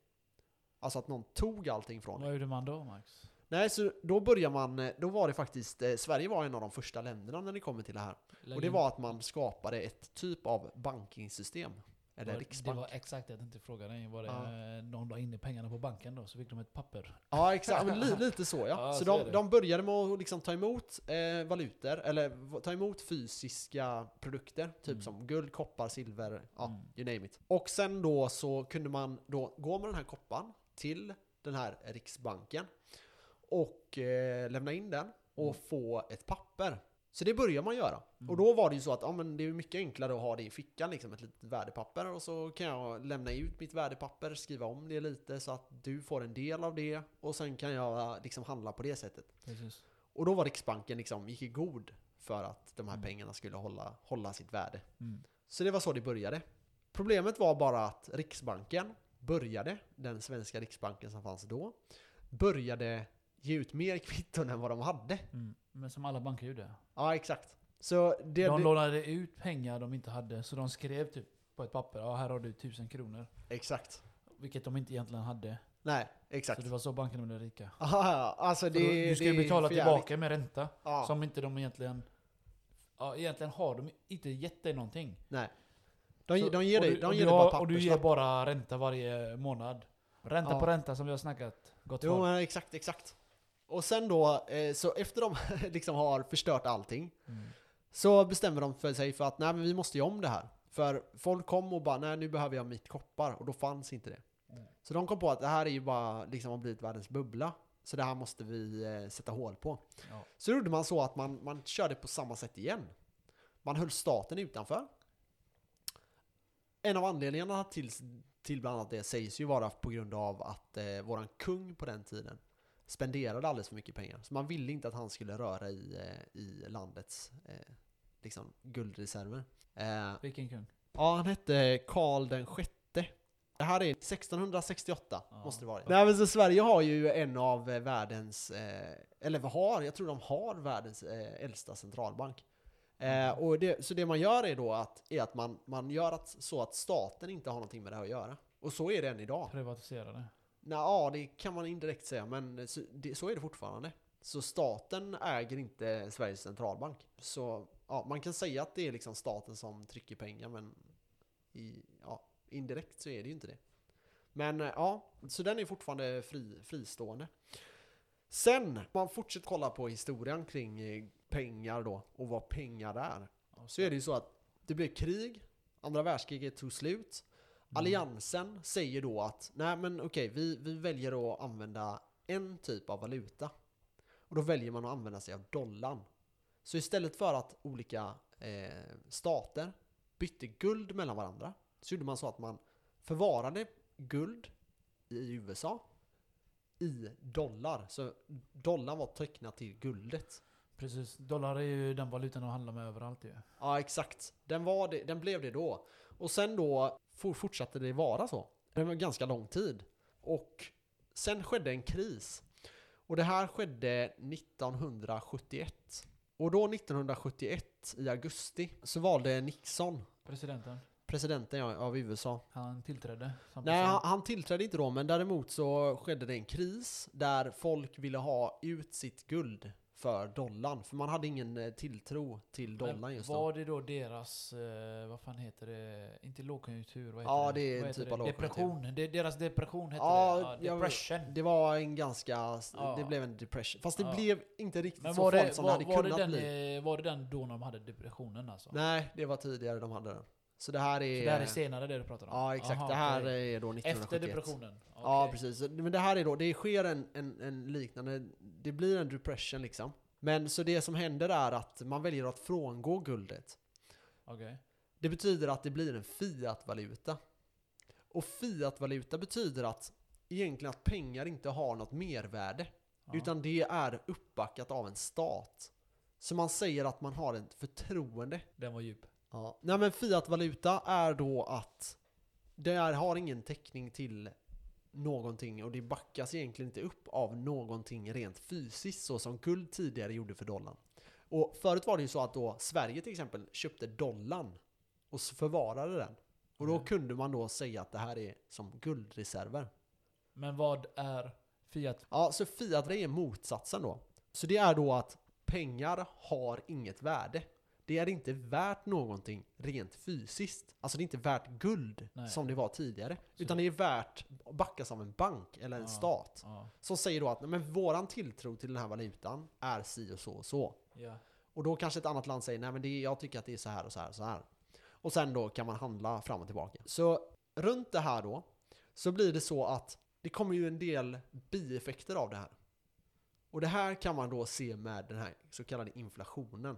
Alltså att någon tog allting från dig. Vad gjorde man då Max? Nej, så då börjar man, eh, då var det faktiskt, eh, Sverige var en av de första länderna när det kommer till det här. Lägg Och det in- var att man skapade ett typ av bankingsystem. Eller var- riksbank. Det var exakt det jag tänkte fråga dig. Var det Ja. eh, någon la in pengarna på banken då, så fick de ett papper? Ja, exakt. Men li, lite så ja. Ja, så så de, de började med att liksom ta emot eh, valutor, eller ta emot fysiska produkter. Typ Mm. som guld, koppar, silver, ja, Mm. you name it. Och sen då så kunde man då gå med den här koppan till den här riksbanken och eh, lämna in den och Mm. få ett papper. Så det börjar man göra. Mm. Och då var det ju så att ja, men det är mycket enklare att ha det i fickan, liksom ett litet värdepapper. Och så kan jag lämna ut mitt värdepapper, skriva om det lite så att du får en del av det. Och sen kan jag liksom handla på det sättet. Precis. Och då var Riksbanken liksom, gick i god för att de här Mm. pengarna skulle hålla, hålla sitt värde. Mm. Så det var så det började. Problemet var bara att Riksbanken började, den svenska Riksbanken som fanns då, började ge ut mer kvitton än vad de hade. Mm. Men som alla banker gjorde. Ja, exakt. Så det... De lånade ut pengar de inte hade, så de skrev typ på ett papper, ja här har du tusen kronor. exakt. Vilket de inte egentligen hade. Nej, exakt. Så det var så bankerna blev rika. Aha, alltså det, du ska ju betala tillbaka med ränta. Ja, Som inte de egentligen... Ja, egentligen har de inte gett dig någonting. nej. De, Så- de ger dig, du- de ger dig bara har- Och du ger bara ränta varje månad. Ränta Ja. på ränta som vi har snackat gott Jo men exakt, exakt. Och sen då, eh, så efter de liksom har förstört allting, Mm. så bestämmer de för sig för att nej men vi måste göra om det här. För folk kom och bara nej nu behöver jag mitt koppar och då fanns inte det. Mm. Så de kom på att det här är ju bara liksom har blivit världens bubbla. Så det här måste vi eh, sätta hål på. Ja. Så gjorde man så att man, man körde på samma sätt igen. Man höll staten utanför. En av anledningarna till, till bland annat det sägs ju vara på grund av att eh, våran kung på den tiden spenderade alldeles för mycket pengar. Så man ville inte att han skulle röra i, eh, i landets eh, liksom guldreserver. Eh, Vilken kung? ja, han hette Karl den sjätte. Det här är 1668, Ja. måste det vara. Nej men så Sverige har ju en av eh, världens, eh, eller vad har, jag tror de har världens eh, äldsta centralbank. Eh, och det, så det man gör är då att, är att man, man gör att, så att staten inte har någonting med det här att göra. Och så är det än idag. Privatiserade. Nå, ja, det kan man indirekt säga, men så, det, så är det fortfarande. Så staten äger inte Sveriges centralbank. Så ja, man kan säga att det är liksom staten som trycker pengar, men i, ja, indirekt så är det ju inte det. Men ja, så den är fortfarande fri, fristående. Sen, man fortsätter kolla på historien kring eh, pengar då, och vad pengar är. Så är det ju så att det blev krig, andra världskriget tog slut. Mm. Alliansen säger då att nej men okej, vi, vi väljer att använda en typ av valuta. Och då väljer man att använda sig av dollarn. Så istället för att olika eh, stater bytte guld mellan varandra så gjorde man så att man förvarade guld i USA i dollar. Så dollarn var tecknat till guldet. Precis. Dollar är ju den valutan de handlar med överallt ju. Ja, exakt. Den, var det, den blev det då. Och sen då fortsatte det vara så. Det var ganska lång tid. Och sen skedde en kris. Och det här skedde 1971. Och då 1971 i augusti så valde Nixon, Presidenten. presidenten av USA. Han tillträdde. som Nej, han, han tillträdde inte då, men däremot så skedde det en kris där folk ville ha ut sitt guld för dollarn. För man hade ingen eh, tilltro till dollarn just då. Var det då deras, eh, vad fan heter det? Inte lågkonjunktur, vad heter Ja, det? det är en heter typ det? av lågkonjunktur. Depression. Det, deras depression hette Ja, det. Ja, depression. Det var en ganska... Ja. Det blev en depression. Fast det Ja. blev inte riktigt Men så farligt som var, det hade var, kunnat den, bli. eh, var det den då de hade depressionen alltså? Nej, det var tidigare de hade den. Så det här är... Så det här är senare det du pratar om? Ja, exakt. Aha, det här okej. är då 1971. Efter depressionen? Ja, Okej. precis. Men det här är då, det sker en, en, en liknande, det blir en depression liksom. Men så det som händer är att man väljer att frångå guldet. Okej. Det betyder att det blir en fiat-valuta. Och fiat-valuta betyder att egentligen att pengar inte har något mervärde. Ja. Utan det är uppbackat av en stat. Så man säger att man har ett förtroende. Den var djup. Ja. Nej men fiat-valuta är då att det är, har ingen täckning till någonting och det backas egentligen inte upp av någonting rent fysiskt så som guld tidigare gjorde för dollarn. Och förut var det ju så att då Sverige till exempel köpte dollarn och förvarade den. Och då Mm. kunde man då säga att det här är som guldreserver. Men vad är Fiat? Ja, så fiat är motsatsen då. Så det är då att pengar har inget värde. Det är inte värt någonting rent fysiskt. Alltså det är inte värt guld Nej. som det var tidigare. Så- Utan det är värt att backas av en bank eller en Ja. stat. Ja. Som säger då att "Nej, men våran tilltro till den här valutan är si och så och så. ja. Och då kanske ett annat land säger nej men det, jag tycker att det är så här och så här och så här. Och sen då kan man handla fram och tillbaka. Så runt det här då så blir det så att det kommer ju en del bieffekter av det här. Och det här kan man då se med den här så kallade inflationen.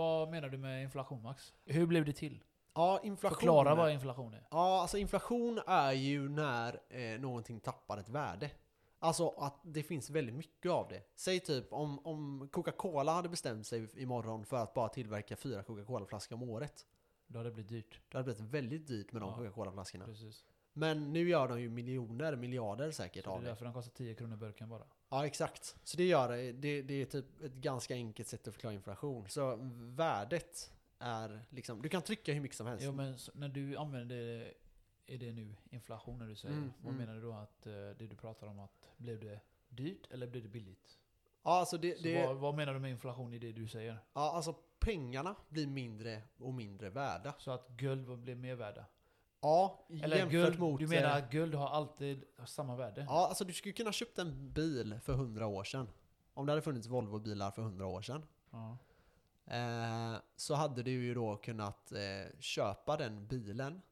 Vad menar du med inflation Max? Hur blev det till? Ja, inflation. Förklara vad inflation är. Ja, alltså inflation är ju när eh, någonting tappar ett värde. Alltså att det finns väldigt mycket av det. Säg typ om, om Coca-Cola hade bestämt sig imorgon för att bara tillverka fyra Coca-Cola-flaskor om året. Då hade det blivit dyrt. Det hade blivit väldigt dyrt med de Ja. Coca-Cola-flaskorna. Precis. Men nu gör de ju miljoner, miljarder säkert Så det av är det. därför den kostar 10 kronor burken bara. Ja, exakt. Så det gör det. det. Det är typ ett ganska enkelt sätt att förklara inflation. Så värdet är liksom, du kan trycka hur mycket som helst. Jo men när du använder är det nu inflation när du säger? Mm, Vad mm. menar du då att eh, det du pratar om att blev det dyrt eller blev det billigt? Ja, alltså det, det, vad, vad menar du med inflation i det du säger? ja, alltså pengarna blir mindre och mindre värda. Så att guld blev mer värda? Ja, Eller jämfört guld, mot... du menar eh, att guld har alltid samma värde? Ja, alltså du skulle kunna köpt en bil för 100 år sedan. Om det hade funnits Volvo-bilar för 100 år sedan. Ja. Eh, så hade du ju då kunnat eh, köpa den bilen.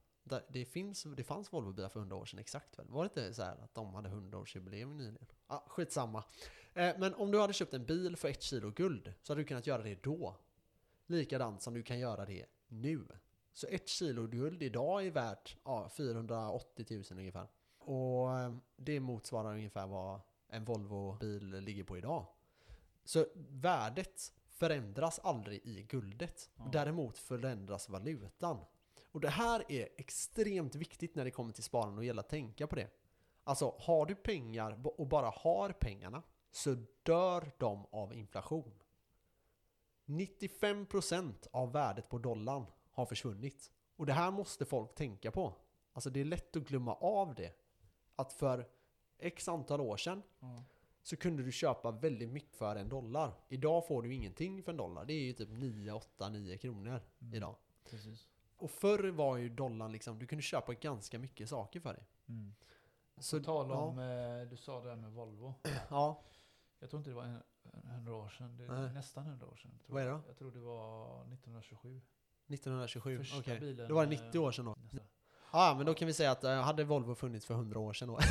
Det, finns, det fanns Volvo-bilar för 100 år sedan exakt väl? Var det inte så här att de hade 100-årsjubileum nyligen? Ja, ah, skitsamma. Eh, men om du hade köpt en bil för ett kilo guld så hade du kunnat göra det då. Likadant som du kan göra det nu. Så ett kilo guld idag är värt ja, 480 000 ungefär. Och eh, det motsvarar ungefär vad en Volvo-bil ligger på idag. Så värdet förändras aldrig i guldet. Ja. Däremot förändras valutan. Och det här är extremt viktigt när det kommer till sparande och gäller att tänka på det. Alltså, har du pengar och bara har pengarna så dör de av inflation. 95% av värdet på dollarn har försvunnit. Och det här måste folk tänka på. Alltså det är lätt att glömma av det. Att för x antal år sedan Ja. så kunde du köpa väldigt mycket för en dollar. Idag får du ingenting för en dollar. Det är ju typ 9, 8, 9 kronor Mm. idag. Precis. Och förr var ju dollarn liksom, du kunde köpa ganska mycket saker för det. Mm. Så, tal ja, om, eh, du sa det här med Volvo. ja, Jag tror inte det var en, en hundra år sedan. Det är Nej. nästan hundra år sedan. Vad är det då? Jag tror det var 1927. 1927, Första okej. bilen, Då var det eh, 90 år sedan då. Ja, men då kan vi säga att eh, hade Volvo funnits för 100 år sedan då?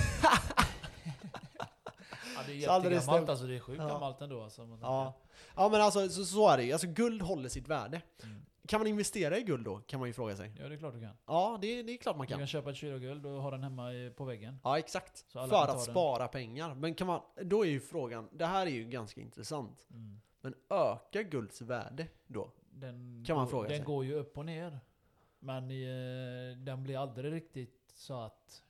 Ja, det är Så jättegammalt stämt. alltså. Det är sjukt Ja. gammalt ändå. Alltså, man Ja. ja, men alltså så, så är det ju. Alltså guld håller sitt värde. Mm. Kan man investera i guld då? Kan man ju fråga sig. Ja, det är klart du kan. Ja, det, det är klart man Du kan. kan köpa ett kilo guld och ha den hemma i- på väggen. Ja, exakt. Så alla För kan ta att den. spara pengar. Men kan man, då är ju frågan, det här är ju ganska intressant. Mm. Men ökar gulds värde då? Den, Kan man fråga den sig. går ju upp och ner. Men eh, den blir aldrig riktigt så att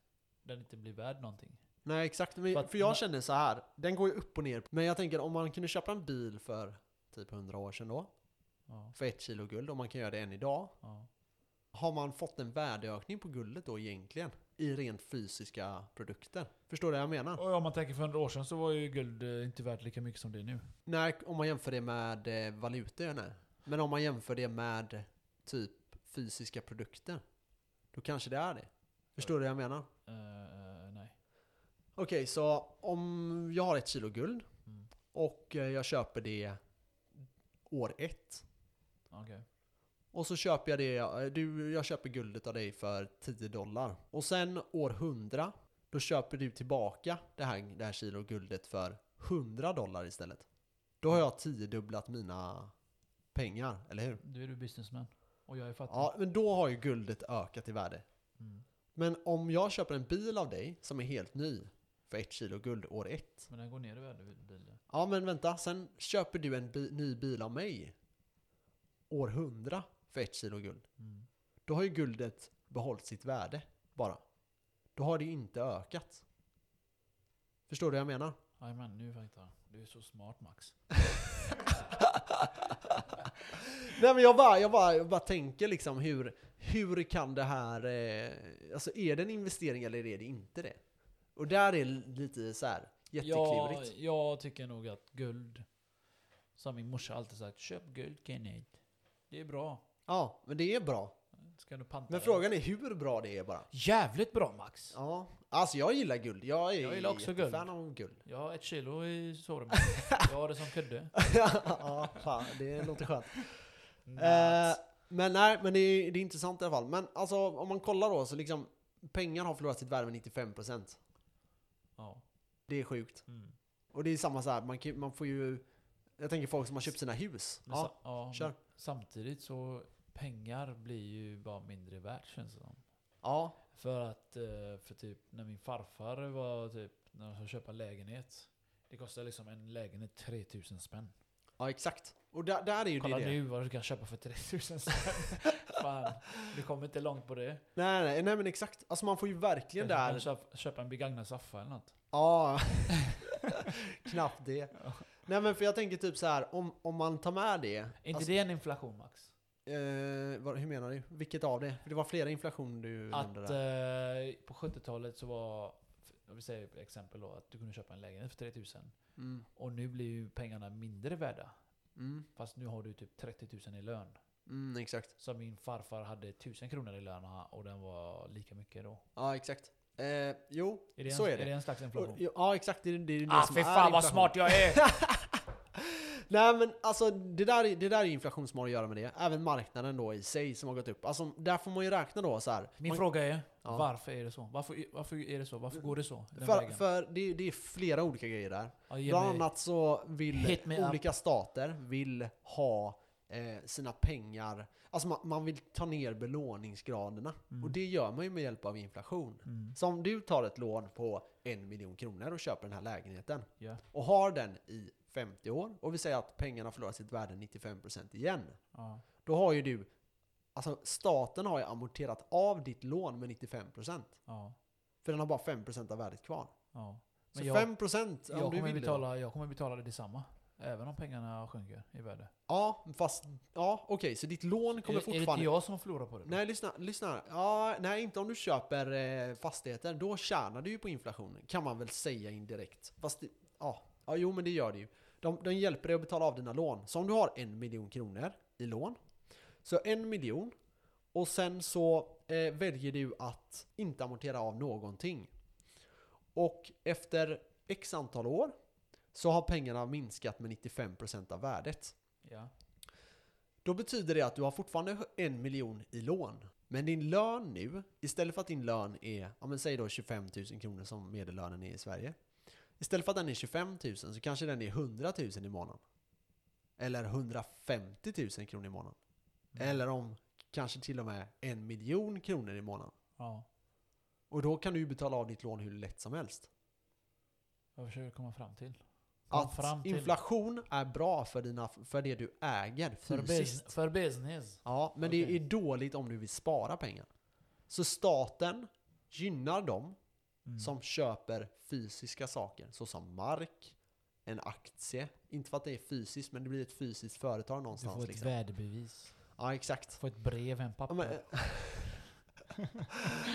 den inte blir värd någonting. Nej, exakt. Men, För för, jag känner så här, den går ju upp och ner. Men jag tänker om man kunde köpa en bil för typ 100 år sedan då, Ja, för ett kilo guld, om man kan göra det än idag. ja. Har man fått en värdeökning på guldet då egentligen? I rent fysiska produkter? Förstår du vad jag menar? Och om man tänker för 100 år sedan så var ju guld eh, inte värt lika mycket som det är nu. Nej, om man jämför det med eh, valutor, nej. Men om man jämför det med typ fysiska produkter, då kanske det är det. Förstår du vad jag menar? Eh, nej. Okej, så om jag har ett kilo guld Mm. och eh, jag köper det år ett. Okej. Och så köper jag det, du, jag köper guldet av dig för 10 dollar. Och sen år 100, då köper du tillbaka det här, det här kilo guldet för 100 dollar istället. Då har jag tiodubblat mina pengar, eller hur? Nu är du businessman. Och jag är fattig. Ja, men då har ju guldet ökat i värde. Mm. Men om jag köper en bil av dig som är helt ny för ett kilo guld år ett. Men den går ner i värde bilen. Ja, men vänta. Sen köper du en bi- ny bil av mig år 100 för ett kilo guld. Mm. Då har ju guldet behållit sitt värde bara. Då har det inte ökat. Förstår du vad jag menar? Jajamän, nu fattar jag. Du är så smart Max. Nej men jag bara, jag bara, jag bara tänker liksom hur, hur kan det här, eh, alltså är det en investering eller är det inte det? Och där är lite så här jätteklurigt. jag tycker nog att guld, som min morsa alltid sagt, köp guld Kenneth. Det är bra. Ja, men det är bra. Ska du panta Men det? frågan är hur bra det är bara. Jävligt bra Max! Ja, alltså jag gillar guld. Jag är Jag gillar också guld. fan av guld. Jag har ett kilo i sovrummet. jag har det som kudde. ja, fan, det låter skönt. Eh, men nej, men det är, det är intressant i alla fall. Men alltså om man kollar då så liksom pengar har förlorat sitt värde med 95%. ja. Det är sjukt. Mm. Och det är samma så här, man, kan- man får ju... Jag tänker folk som har köpt sina hus. Men, Ja, ja, kör. samtidigt så pengar blir ju bara mindre värt känns det som. ja, För att, eh, för typ när min farfar var typ, när han skulle köpa lägenhet. Det kostar liksom en lägenhet 3000 spänn. Ja, exakt. Och där, där är ju Kolla det, det. nu vad du kan köpa för 3000 spänn. Fan, du kommer inte långt på det. Nej, nej, nej, men exakt. Alltså man får ju verkligen Kanske där... köpa, köpa en begagnad soffa eller något. Ja, knappt det. Nej men för jag tänker typ så här, om, om man tar med det... Är inte alltså, det en inflation Max? Eh, vad, hur menar du? Vilket av det? För det var flera inflation du nämnde Att där. eh, på 70-talet så var, vill säga ett exempel då, att du kunde köpa en lägenhet för 3000. Mm. Och nu blir ju pengarna mindre värda. Mm. Fast nu har du typ 30 000 i lön. Mm, exakt. Så min farfar hade 1000 kronor i lön och den var lika mycket då. Ja, exakt. Eh, jo, Är det, så en, är det. är det en slags inflation? Ja, exakt. Det, är- det, det ah som fy fan vad smart jag är! Nej men alltså det där, är- det där är inflation som har att göra med det. Även marknaden då i sig som har gått upp. Alltså där får man ju räkna då så här. Min man, fråga är, Ja. varför är det så? Varför, varför är det så? Varför går det så? För, vägen? för det, det är flera olika grejer där. Ja, Bland annat så vill me up. olika stater vill ha eh, sina pengar, alltså man, man vill ta ner belåningsgraderna. Mm. Och det gör man ju med hjälp av inflation. Mm. Så om du tar ett lån på en miljon kronor och köper den här lägenheten Ja. och har den i 50 år och vi säger att pengarna förlorar sitt värde 95% igen. Ja. Då har ju du, alltså staten har ju amorterat av ditt lån med 95%. Ja. För den har bara 5% av värdet kvar. Ja. Så Men jag, 5% om jag, du vill det. betala, jag kommer betala det detsamma. Även om pengarna sjunker i värde. Ja, fast, ja okej, så ditt lån kommer är, är det fortfarande... inte jag som förlorar på det? då? Nej, lyssna, lyssna. Ja, nej, inte om du köper eh, fastigheter. Då tjänar du ju på inflationen, kan man väl säga indirekt. Fast, det, ja, ja, jo men det gör det ju. De, de hjälper dig att betala av dina lån. Så om du har en miljon kronor i lån, så en miljon, och sen så eh, väljer du att inte amortera av någonting. Och efter x antal år så har pengarna minskat med 95% av värdet. Ja. Då betyder det att du har fortfarande en miljon i lån. Men din lön nu, istället för att din lön är, ja men säg då 25 000 kronor som medellönen är i Sverige. Istället för att den är 25 000 så kanske den är 100 000 i månaden. Eller 150 000 kronor i månaden. Mm. Eller om kanske till och med en miljon kronor i månaden. ja. Och då kan du ju betala av ditt lån hur lätt som helst. Jag försöker komma fram till. Kom Att fram till. inflation är bra för, dina, för det du äger För, fysiskt. bus, för business. Ja, men Okej. det är dåligt om du vill spara pengar. Så staten gynnar dem Mm. som köper fysiska saker, såsom mark, en aktie. Inte för att det är fysiskt, men det blir ett fysiskt företag Du någonstans. får ett liksom. värdebevis. Ja, exakt. Du får ett brev, en papper. Ja, men,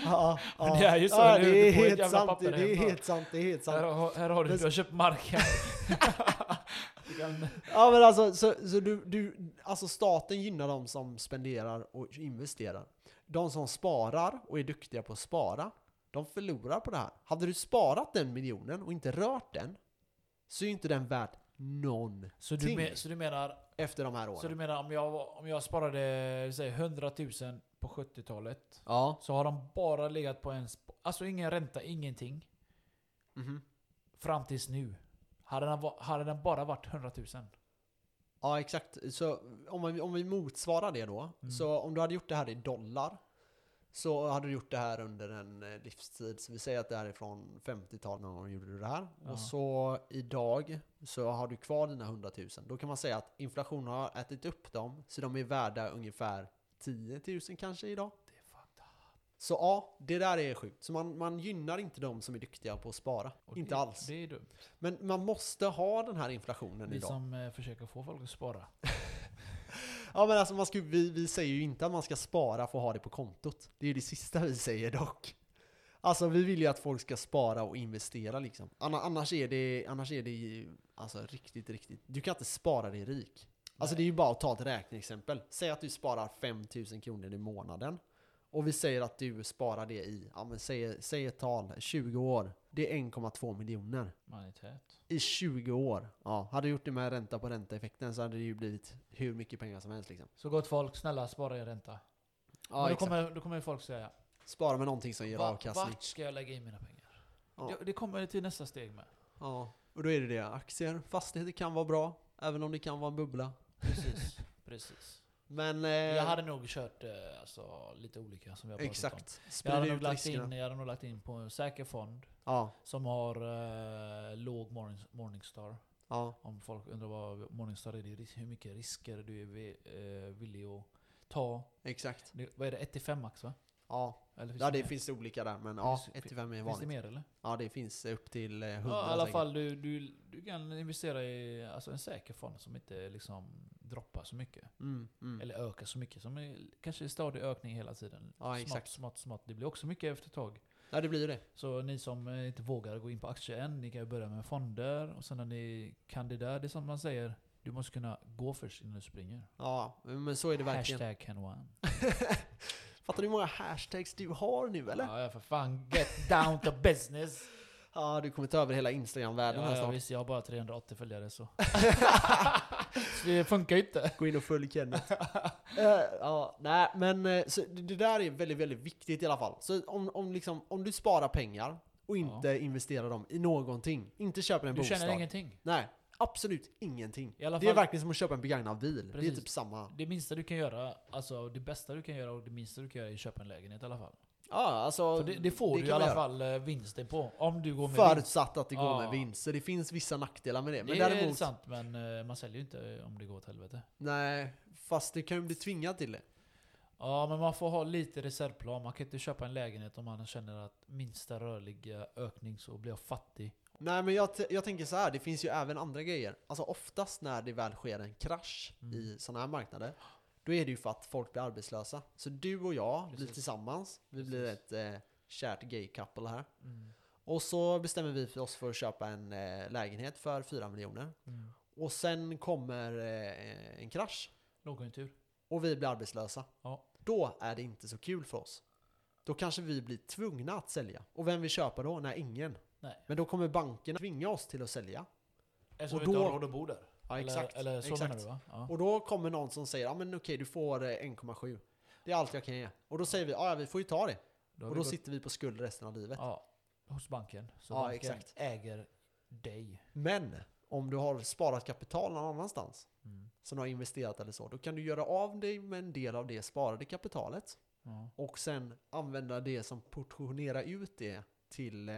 ja, ja, Det är ju så, ja, hur? det är Du helt sant. Det är helt sant. Det är helt sant. här, här har du, Men- du har köpt du kan, Ja men alltså, så, så du, du, alltså staten gynnar de som spenderar och investerar. De som sparar och är duktiga på att spara, de förlorar på det här. Hade du sparat den miljonen och inte rört den, så är ju inte den värd någonting så, du men, så du menar, efter de här åren. så du menar om jag, om jag sparade säg, 100 000 på 70-talet. Ja. Så har de bara legat på en... Alltså ingen ränta, ingenting. Mhm. Fram tills nu. Hade den, hade den bara varit 100 000. Ja exakt. Så om vi, om vi motsvarar det då, Mm. så om du hade gjort det här i dollar, så hade du gjort det här under en eh, livstid. Så vi säger att det här är från 50-talet någon gång gjorde du det här. Ja. Och så idag så har du kvar dina 100 000. Då kan man säga att inflationen har ätit upp dem, så de är värda ungefär 10 000 kanske idag. Det är fucked up. Så ja, det där är sjukt. Så man, man gynnar inte de som är duktiga på att spara. Och inte det, alls. Det är dumt. Men man måste ha den här inflationen Vi idag. som eh, försöker få folk att spara. Ja men alltså man ska, vi, vi säger ju inte att man ska spara för att ha det på kontot. Det är ju det sista vi säger dock. Alltså vi vill ju att folk ska spara och investera liksom. Anna- Annars är det, annars är det ju, alltså riktigt, riktigt. Du kan inte spara dig rik. Alltså Nej. det är ju bara att ta ett räkneexempel. Säg att du sparar 5000 kronor i månaden. Och vi säger att du sparar det i, ja men säg, säg ett tal, 20 år. Det är 1,2 miljoner. Tät. I 20 år. Ja, hade du gjort det med ränta på ränta-effekten så hade det ju blivit hur mycket pengar som helst liksom. Så gott folk, snälla spara er ränta. Ja, Men då, exakt. kommer, då kommer folk säga Spara med någonting som ger Va, avkastning. Vart ska jag lägga in mina pengar? Ja. Det, det kommer till nästa steg med. Ja, och då är det det. Aktier, fastigheter kan vara bra, även om det kan vara en bubbla. Precis. Precis. Men... Eh, Jag hade nog kört eh, alltså, lite olika som har pratat om. Exakt. Jag Sprid hade, nog lagt riskerna. in, jag hade nog lagt in på en säker fond Ja, som har eh, låg morning, Morningstar. ja, Om folk undrar vad Morningstar är, det hur mycket risker du är eh, villig att ta. exakt. Det, vad är det? 1-5 max va? Ja, Eller finns ja det mer? finns olika där, men ja, Finns- 1 till 5 är Finns det vanligt. mer eller? Ja, det finns upp till eh, 100 Ja, i alla fall, du, du, du kan investera i alltså en säker fond som inte liksom droppar så mycket. Mm, mm. Eller ökar så mycket. Som är, kanske är stadig ökning hela tiden. Ja, smått, exakt. smått, smått. Det blir också mycket efter ett tag. Ja, det blir det. Så ni som eh, inte vågar gå in på aktier än, ni kan ju börja med fonder. Och sen när ni kan det där, det är som man säger. Du måste kunna gå först innan du springer. Ja, men så är det verkligen. Hashtag can one. Fattar du hur många hashtags du har nu eller? Ja, ja, för fan. Get down to business. Ja, du kommer ta över hela Instagram-världen här Ja, ja, snart. visst, jag har bara 380 följare så. så det funkar ju inte. Gå in och följ Kenneth. Eh, ja, nej, men eh, så det där är väldigt, väldigt viktigt i alla fall. Så om, om, liksom, om du sparar pengar och inte investerar dem i någonting, inte köper en Du bostad. känner ingenting. Nej, absolut ingenting. I alla Det är fall- verkligen som att köpa en begagnad bil. Det är Precis. typ samma. Det minsta du kan göra, alltså det bästa du kan göra och det minsta du kan göra är att köpa en lägenhet i alla fall. Ja, alltså. För det, det får du i alla göra. fall eh, vinsten på. Om du går med vinst. Förutsatt att det går Ja. med vinst. Så det finns vissa nackdelar med det. Det Men är däremot, sant, men eh, man säljer ju inte om det går åt helvete. nej. Fast det kan ju bli tvingad till det. Ja, men man får ha lite reservplan. Man kan inte köpa en lägenhet om man känner att minsta rörliga ökning så blir jag fattig. Nej men jag, jag tänker så här, det finns ju även andra grejer. Alltså oftast när det väl sker en krasch Mm. i sådana här marknader, då är det ju för att folk blir arbetslösa. Så du och jag blir Precis. tillsammans, vi blir ett eh, kärt gay couple här. Mm. Och så bestämmer vi för oss för att köpa en eh, lägenhet för 4 miljoner. Mm. Och sen kommer eh, en krasch Lågkonjunktur. och vi blir arbetslösa. Ja. Då är det inte så kul för oss. Då kanske vi blir tvungna att sälja. Och vem vill köpa då? Nej, ingen. Nej. Men då kommer bankerna tvinga oss till att sälja. Eftersom Och vi inte har råd att bo där. Ja, exakt. Eller, eller så exakt. menar du va? Ja. Och då kommer någon som säger ja men okej du får eh, 1,7. Det är allt jag kan ge. Och då säger vi ja vi får ju ta det. Då Och då gått- sitter vi på skuld resten av livet. Ja, hos banken. Så Ja, banken exakt. äger dig. Men om du har sparat kapital någon annanstans, Mm. som du har investerat eller så, då kan du göra av dig med en del av det sparade kapitalet Ja. och sen använda det som portionerar ut det till, eh,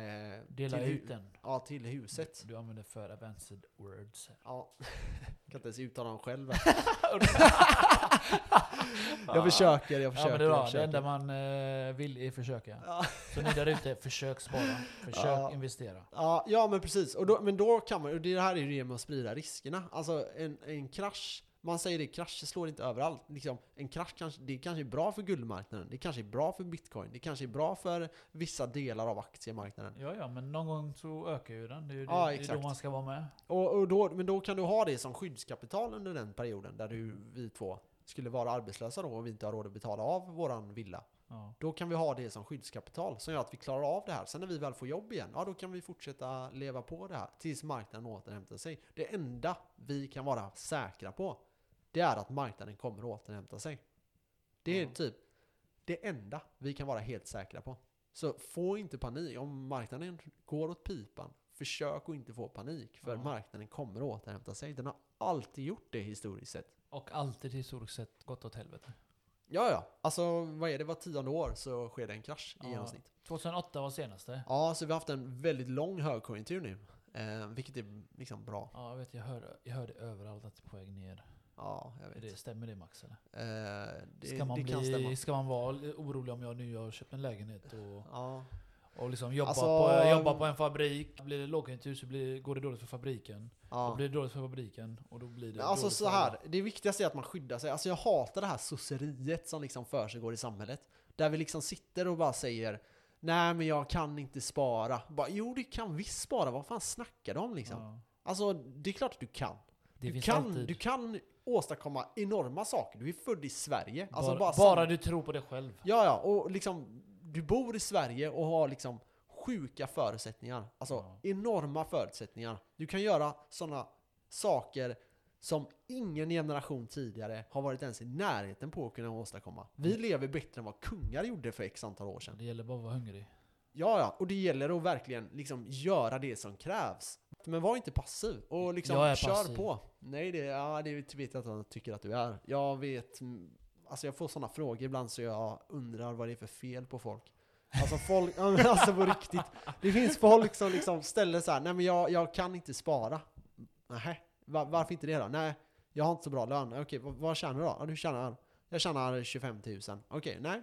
Dela till, ut den. Ja, till huset. Du använder för advanced words. Ja, kan inte ens uttala dem själv. jag försöker, jag Ja försöker. men det är jag bra. Det enda man eh, vill är försöka. Ja. Så ni där ute, försök spara. Försök Ja. investera. Ja, ja men precis. Och då, men då kan man, och det här är ju det med att sprida riskerna. Alltså en, en krasch, man säger det, krascher slår inte överallt. Liksom, en krasch kanske, det kanske är bra för guldmarknaden, det kanske är bra för bitcoin, det kanske är bra för vissa delar av aktiemarknaden. Ja ja, men någon gång så ökar ju den. Det är ju det, Ja, det är exakt. då man ska vara med. Och, och då, men då kan du ha det som skyddskapital under den perioden där du, vi två skulle vara arbetslösa då och vi inte har råd att betala av våran villa. Ja. Då kan vi ha det som skyddskapital som gör att vi klarar av det här. Sen när vi väl får jobb igen, ja då kan vi fortsätta leva på det här tills marknaden återhämtar sig. Det enda vi kan vara säkra på, det är att marknaden kommer att återhämta sig. Det är Ja. typ det enda vi kan vara helt säkra på. Så få inte panik. Om marknaden går åt pipan, försök att inte få panik. För Ja. marknaden kommer att återhämta sig. Den har alltid gjort det historiskt sett. Och alltid historiskt sett gått åt helvete. Ja, ja. Alltså vad är det? Var tionde år så sker det en krasch i Ja. genomsnitt. 2008 var senaste. Ja, så vi har haft en väldigt lång högkonjunktur nu. Eh, vilket är liksom bra. Ja, jag vet. Jag hörde, jag hörde överallt att det är på väg ner. Ja, jag vet. det, stämmer det Max eller? Eh, det, Ska man, det bli, ska man vara orolig om jag nu har köpt en lägenhet och, Ja. och liksom jobba, Alltså- på, jobba på en fabrik? Blir det lågkonjunktur så blir, går det dåligt för fabriken. Då ja. blir det dåligt för fabriken och då blir det alltså så för här, det viktigaste är att man skyddar sig. Alltså jag hatar det här sosseriet som liksom försiggår i samhället. Där vi liksom sitter och bara säger Nej men jag kan inte spara. Bara, jo du kan visst spara, vad fan snackar du om liksom? Ja, Alltså det är klart att du kan. det Du finns kan, alltid. du kan åstadkomma enorma saker. Du är född i Sverige. Alltså bara, bara, bara, sam- du tror på dig själv. Ja, ja, och liksom du bor i Sverige och har liksom sjuka förutsättningar. Alltså Ja. enorma förutsättningar. Du kan göra sådana saker som ingen generation tidigare har varit ens i närheten på att kunna åstadkomma. Vi Mm. lever bättre än vad kungar gjorde för x antal år sedan. Det gäller bara att vara hungrig. Ja, ja, och det gäller att verkligen liksom göra det som krävs. Men var inte passiv och liksom kör passiv. på. Nej, det, ja, det vet jag att jag tycker att du är. Jag vet, mm, alltså jag får sådana frågor ibland så jag undrar vad det är för fel på folk. Alltså folk, alltså på riktigt. Det finns folk som liksom ställer så här, nej men jag, jag kan inte spara. Nej, var, varför inte det då? Nej, jag har inte så bra lön. Okej, vad, vad tjänar du då? Ja, du tjänar, jag tjänar 25 000. Okej, nej.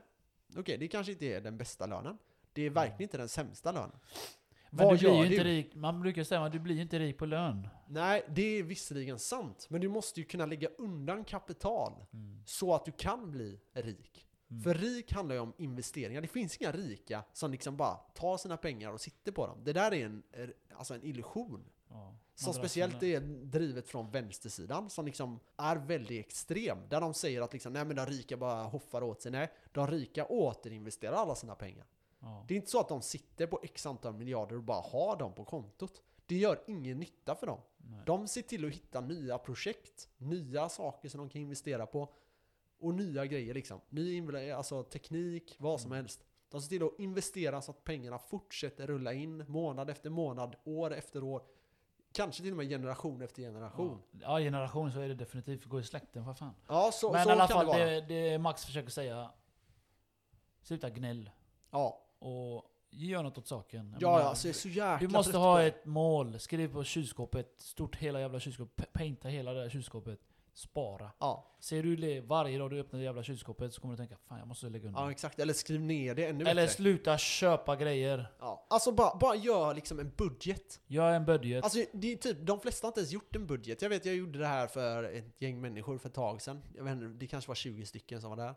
Okej, det kanske inte är den bästa lönen. Det är verkligen inte den sämsta lönen. Men Vad du blir ju inte du? rik, man brukar säga att du blir ju inte rik på lön. Nej, det är visserligen sant. Men du måste ju kunna lägga undan kapital så att du kan bli rik. Mm. För rik handlar ju om investeringar. Det finns inga rika som liksom bara tar sina pengar och sitter på dem. Det där är en, alltså en illusion. Ja, Som speciellt är drivet från vänstersidan, som liksom är väldigt extrem. Där de säger att liksom, nej men de rika bara hoffar åt sig. Nej, de rika återinvesterar alla sina pengar. Ja. Det är inte så att de sitter på x antal miljarder och bara har dem på kontot. Det gör ingen nytta för dem. Nej. De ser till att hitta nya projekt, nya saker som de kan investera på. Och nya grejer liksom. Ny alltså teknik, vad som Mm. helst. De ser till att investera så att pengarna fortsätter rulla in månad efter månad, år efter år. Kanske till och med generation efter generation. Ja. ja, generation så är det definitivt. Gå i släkten, vad fan. Ja, så, Men så i alla kan fall, det vara. det, det Max försöker säga. Sluta gnäll. Ja, Och gör något åt saken. Jag ja, menar, ja alltså, jag är så jäkla Du måste ha det. ett mål. Skriv på kylskåpet. Stort hela jävla kylskåpet. Painta hela det här kylskåpet. Spara. Ja, Ser du det varje dag du öppnar det jävla kylskåpet så kommer du tänka Fan jag måste lägga undan. ja, exakt. Eller skriv ner det ännu Eller bättre. sluta köpa grejer. Ja. Alltså bara, bara gör liksom en budget. Gör en budget. Alltså det är typ, de flesta har inte ens gjort en budget. Jag vet, jag gjorde det här för ett gäng människor för ett tag sedan. Jag vet inte, det kanske var 20 stycken som var där.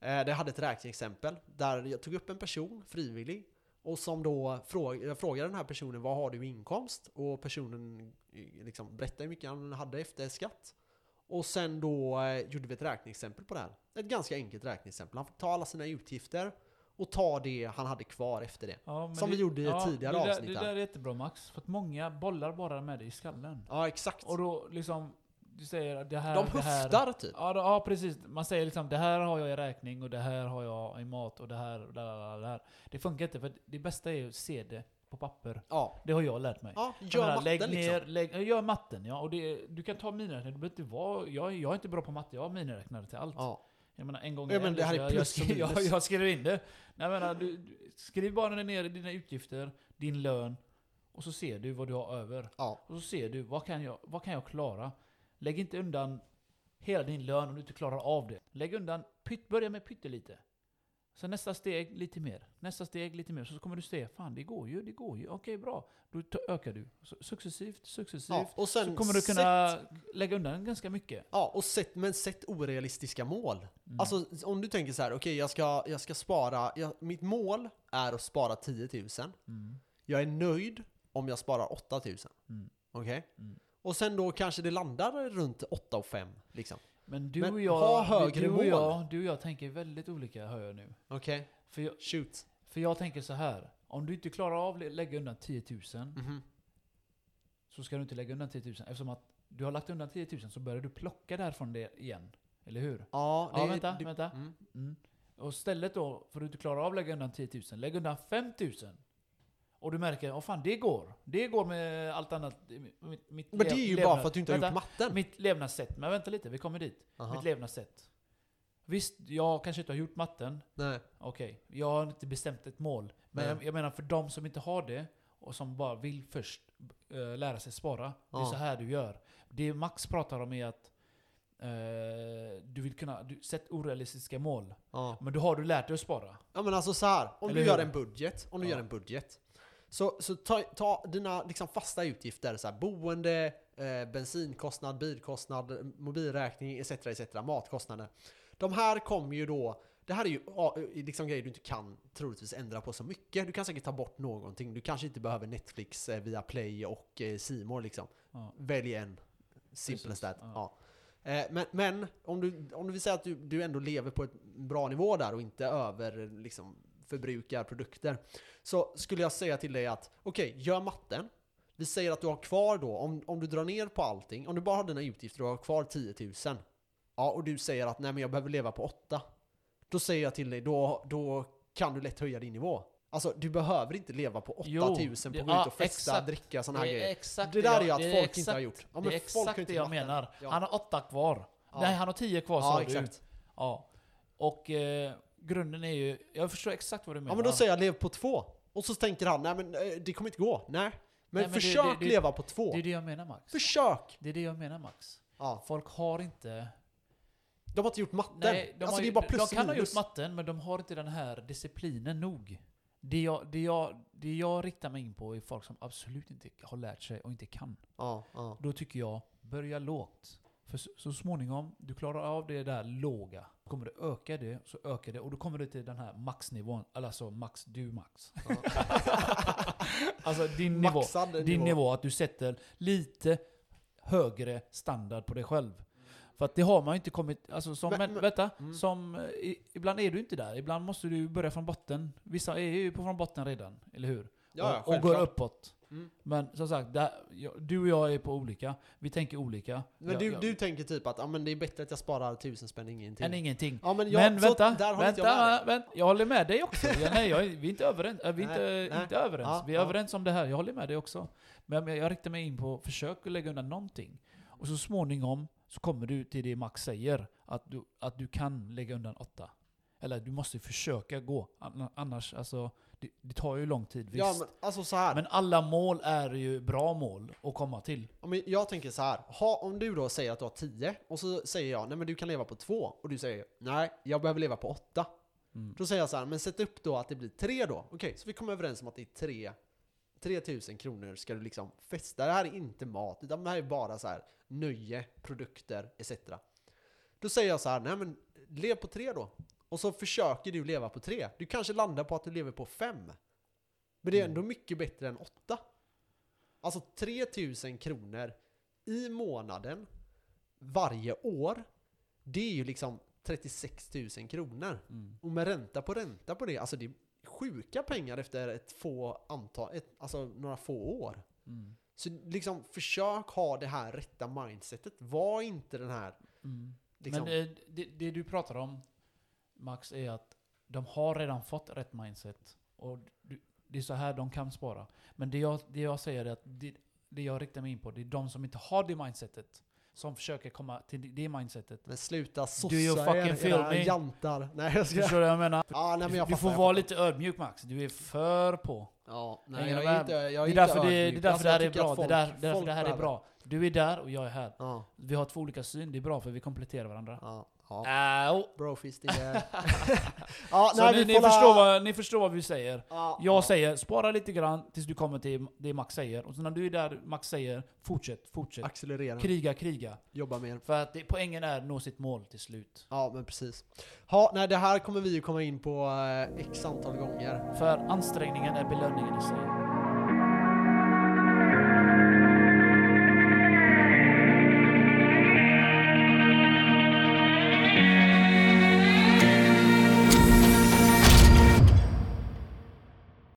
Eh, där jag hade ett räkneexempel där jag tog upp en person, frivillig, och som då fråg, jag frågade den här personen vad har du i inkomst? Och personen eh, liksom berättade hur mycket han hade efter skatt. Och sen då eh, gjorde vi ett räkneexempel på det här. Ett ganska enkelt räkneexempel. Han fick ta alla sina utgifter och ta det han hade kvar efter det. Ja, som det- vi gjorde i ett tidigare avsnitt Det där är jättebra Max. För att många bollar bara med det i skallen. Ja, exakt. Och då liksom, du säger det här... De det här, höftar typ. Ja, då, ja precis. Man säger liksom det här har jag i räkning och det här har jag i mat och det här och det här. Det, här. det funkar inte för det bästa är att se det på papper. Ja, Det har jag lärt mig. ja gör menar, matten lägg liksom. ner, lägg, ja, gör matten ja. Och det, du kan ta miniräknare, du behöver inte vara, jag, jag är inte bra på matte, jag har miniräknare till allt. Ja. Jag menar en gång Ja, men en, det här är jag, plus jag, jag, jag skriver in det. Nej, menar, du, du, skriv bara ner dina utgifter, din lön, och så ser du vad du har över. Ja. Och så ser du, vad kan jag, vad kan jag klara? Lägg inte undan hela din lön om du inte klarar av det. Lägg undan, pytt, börja med pyttelite. Sen nästa steg lite mer. Nästa steg lite mer. Så kommer du se, fan det går ju, det går ju. Okej bra. Då ökar du. Så Successivt, successivt. ja. Och sen så kommer du sätt, kunna lägga undan ganska mycket. ja, och sätt, men sätt orealistiska mål. Mm. Alltså om du tänker så här, okej jag, ska, jag ska spara, jag, mitt mål är att spara 10 000. Mm. Jag är nöjd om jag sparar 8 000. Mm. Okej? Mm. Och sen då kanske det landar runt 8 och 5 liksom. Men du Men och jag, ha högre du, och mål. jag, du och jag tänker väldigt olika hör jag nu. Okej? För jag, Shoot. för jag tänker så här. Om du inte klarar av att lägga undan 10 000 Mhm. så ska du inte lägga undan 10 000. Eftersom att du har lagt undan 10 000 så börjar du plocka därifrån det igen. Eller hur? Ja, Ja, vänta, det, vänta. Mm. Mm. Och istället då, för att du inte klarar av att lägga undan 10 000, lägg undan 5 000. Och du märker, åh fan det går. Det går med allt annat. Mitt, mitt Men det är ju bara levnad- för att du inte har vänta, gjort matten. Mitt levnadssätt. Men vänta lite, vi kommer dit. Aha. Mitt levnadssätt. Visst, jag kanske inte har gjort matten. Nej. Okej, jag har inte bestämt ett mål. Men jag, jag menar för de som inte har det och som bara vill först eh, lära sig spara. Det är Ja. så här du gör. Det Max pratar om är att eh, du vill kunna, du, sätt orealistiska mål. Ja. Men då har du lärt dig att spara. Ja men alltså så här, om Eller du gör hur? en budget, om du Ja. gör en budget. Så, så ta, ta dina liksom fasta utgifter, så här, boende, eh, bensinkostnad, bilkostnad, mobilräkning etc. etc. matkostnader. De här kommer ju då, det här är ju liksom grejer du inte kan troligtvis ändra på så mycket. Du kan säkert ta bort någonting. Du kanske inte behöver Netflix eh, via Play och eh, More liksom. Ja. Välj en. Simple as Precis, that. ja. Ja. Eh, Men, men om, du, om du vill säga att du, du ändå lever på ett bra nivå där och inte över liksom, förbrukar produkter. Så skulle jag säga till dig att okej, gör matten. Vi säger att du har kvar då, om, om du drar ner på allting, om du bara har dina utgifter och har kvar 10 000. Ja, och du säger att nej men jag behöver leva på 8. Då säger jag till dig, då, då kan du lätt höja din nivå. Alltså du behöver inte leva på 8000 Jo, på att gå ut ja, och festa, exakt. dricka sådana här det grejer. är exakt Det där är ju att folk exakt, inte har gjort. Ja, det är exakt inte det jag matten. menar. Ja. Han har åtta kvar. Ja. Nej, han har tio kvar Ja, sa du. exakt. Ja. Och eh, grunden är ju, jag förstår exakt vad du menar. Ja men då säger jag lev på två. Och så tänker han, nej men eh, det kommer inte gå. Nej. Men, Nej, men det- försök det- det- leva på två. Det är det jag menar Max. Försök! Det är det jag menar Max. Ja. Folk har inte... De har inte gjort matten. Nej, de, alltså har det de kan och ha minus. gjort matten, men de har inte den här disciplinen nog. Det jag, det, jag, det jag riktar mig in på är folk som absolut inte har lärt sig och inte kan. Ja, ja. Då tycker jag, börja lågt. För så, så småningom, du klarar av det där låga. Kommer du öka det, så ökar det. Och då kommer du till den här maxnivån. Alltså max, du max. alltså din nivå. Maxad Din nivå, att du sätter lite högre standard på dig själv. För att det har man ju inte kommit... Alltså som, Men- men, men- vänta, mm. som, eh, i, ibland är du inte där. Ibland måste du börja från botten. Vissa är ju på från botten redan, eller hur? Ja, och, och går uppåt. Mm. Men som sagt, där, jag, du och jag är på olika. Vi tänker olika. Men jag, du, jag, du tänker typ att ja, men det är bättre att jag sparar tusen spänn ingenting. än ingenting. Ja men, jag, men vänta, vänta, jag vänta, jag håller med dig också. Ja, nej, jag, vi är inte överens. äh, Vi är inte, Nej, nej. inte överens. Ja, vi är ja. överens om det här. Jag håller med dig också. Men men jag riktar mig in på, försök att lägga undan någonting. Och så småningom så kommer du till det Max säger. Att du, att du kan lägga undan åtta. Eller du måste försöka gå. Anna- Annars, alltså, det, det tar ju lång tid, visst. Ja men alltså så här. men alla mål är ju bra mål att komma till. Om jag- jag tänker så här. Ha, om du då säger att du har 10 och så säger jag nej men du kan leva på 2 och du säger nej jag behöver leva på 8. Mm. Då säger jag så här, men sätt upp då att det blir 3 då. Okej, så vi kommer överens om att det är 3 3000 kronor ska du liksom festa. Det här är inte mat, utan det här är bara så här nöje, produkter etc. Då säger jag så här, nej men lev på 3 då. Och så försöker du leva på 3. Du kanske landar på att du lever på 5. Men det är ändå mycket bättre än 8. Alltså 3000 kronor i månaden varje år. Det är ju liksom 36 000 kronor. Mm. Och med ränta på ränta på det, alltså det är sjuka pengar efter ett få antal, ett, alltså några få år. Mm. Så liksom försök ha det här rätta mindsetet. Var inte den här Mm. liksom, Men eh, det, det du pratar om, Max, är att de har redan fått rätt mindset. Och det är så här de kan spara. Men det jag, det jag säger är att det, det jag riktar mig in på, det är de som inte har det mindsetet. Som försöker komma till det- mindsetet. men sluta sossa you fucking feel me? jantar. Nej jag ska... Förstår du vad jag menar? Ja, nej, men jag du fattar, får vara lite ödmjuk Max. Du är för på. Ja, nej jag är inte, jag är Det är därför det, det är därför det här är bra. att det är folk- där, därför folk det här är bra. Du är där och jag är här. Ja, Vi har två olika syn. Det är bra för vi kompletterar varandra. Ja. Au. Brofist det. ja, Så nej, ni, ni, förstår vad, ni förstår vad vi säger. Ja, Jag ja. säger spara lite grann tills du kommer till det Max säger. Och så när du är där Max säger, fortsätt, fortsätt. Accelerera. Kriga, kriga. Jobba mer. För att det, poängen är att nå sitt mål till slut. Ja, men precis. Ja, nej, det här kommer vi ju komma in på eh, x antal gånger. För ansträngningen är belöningen i sig.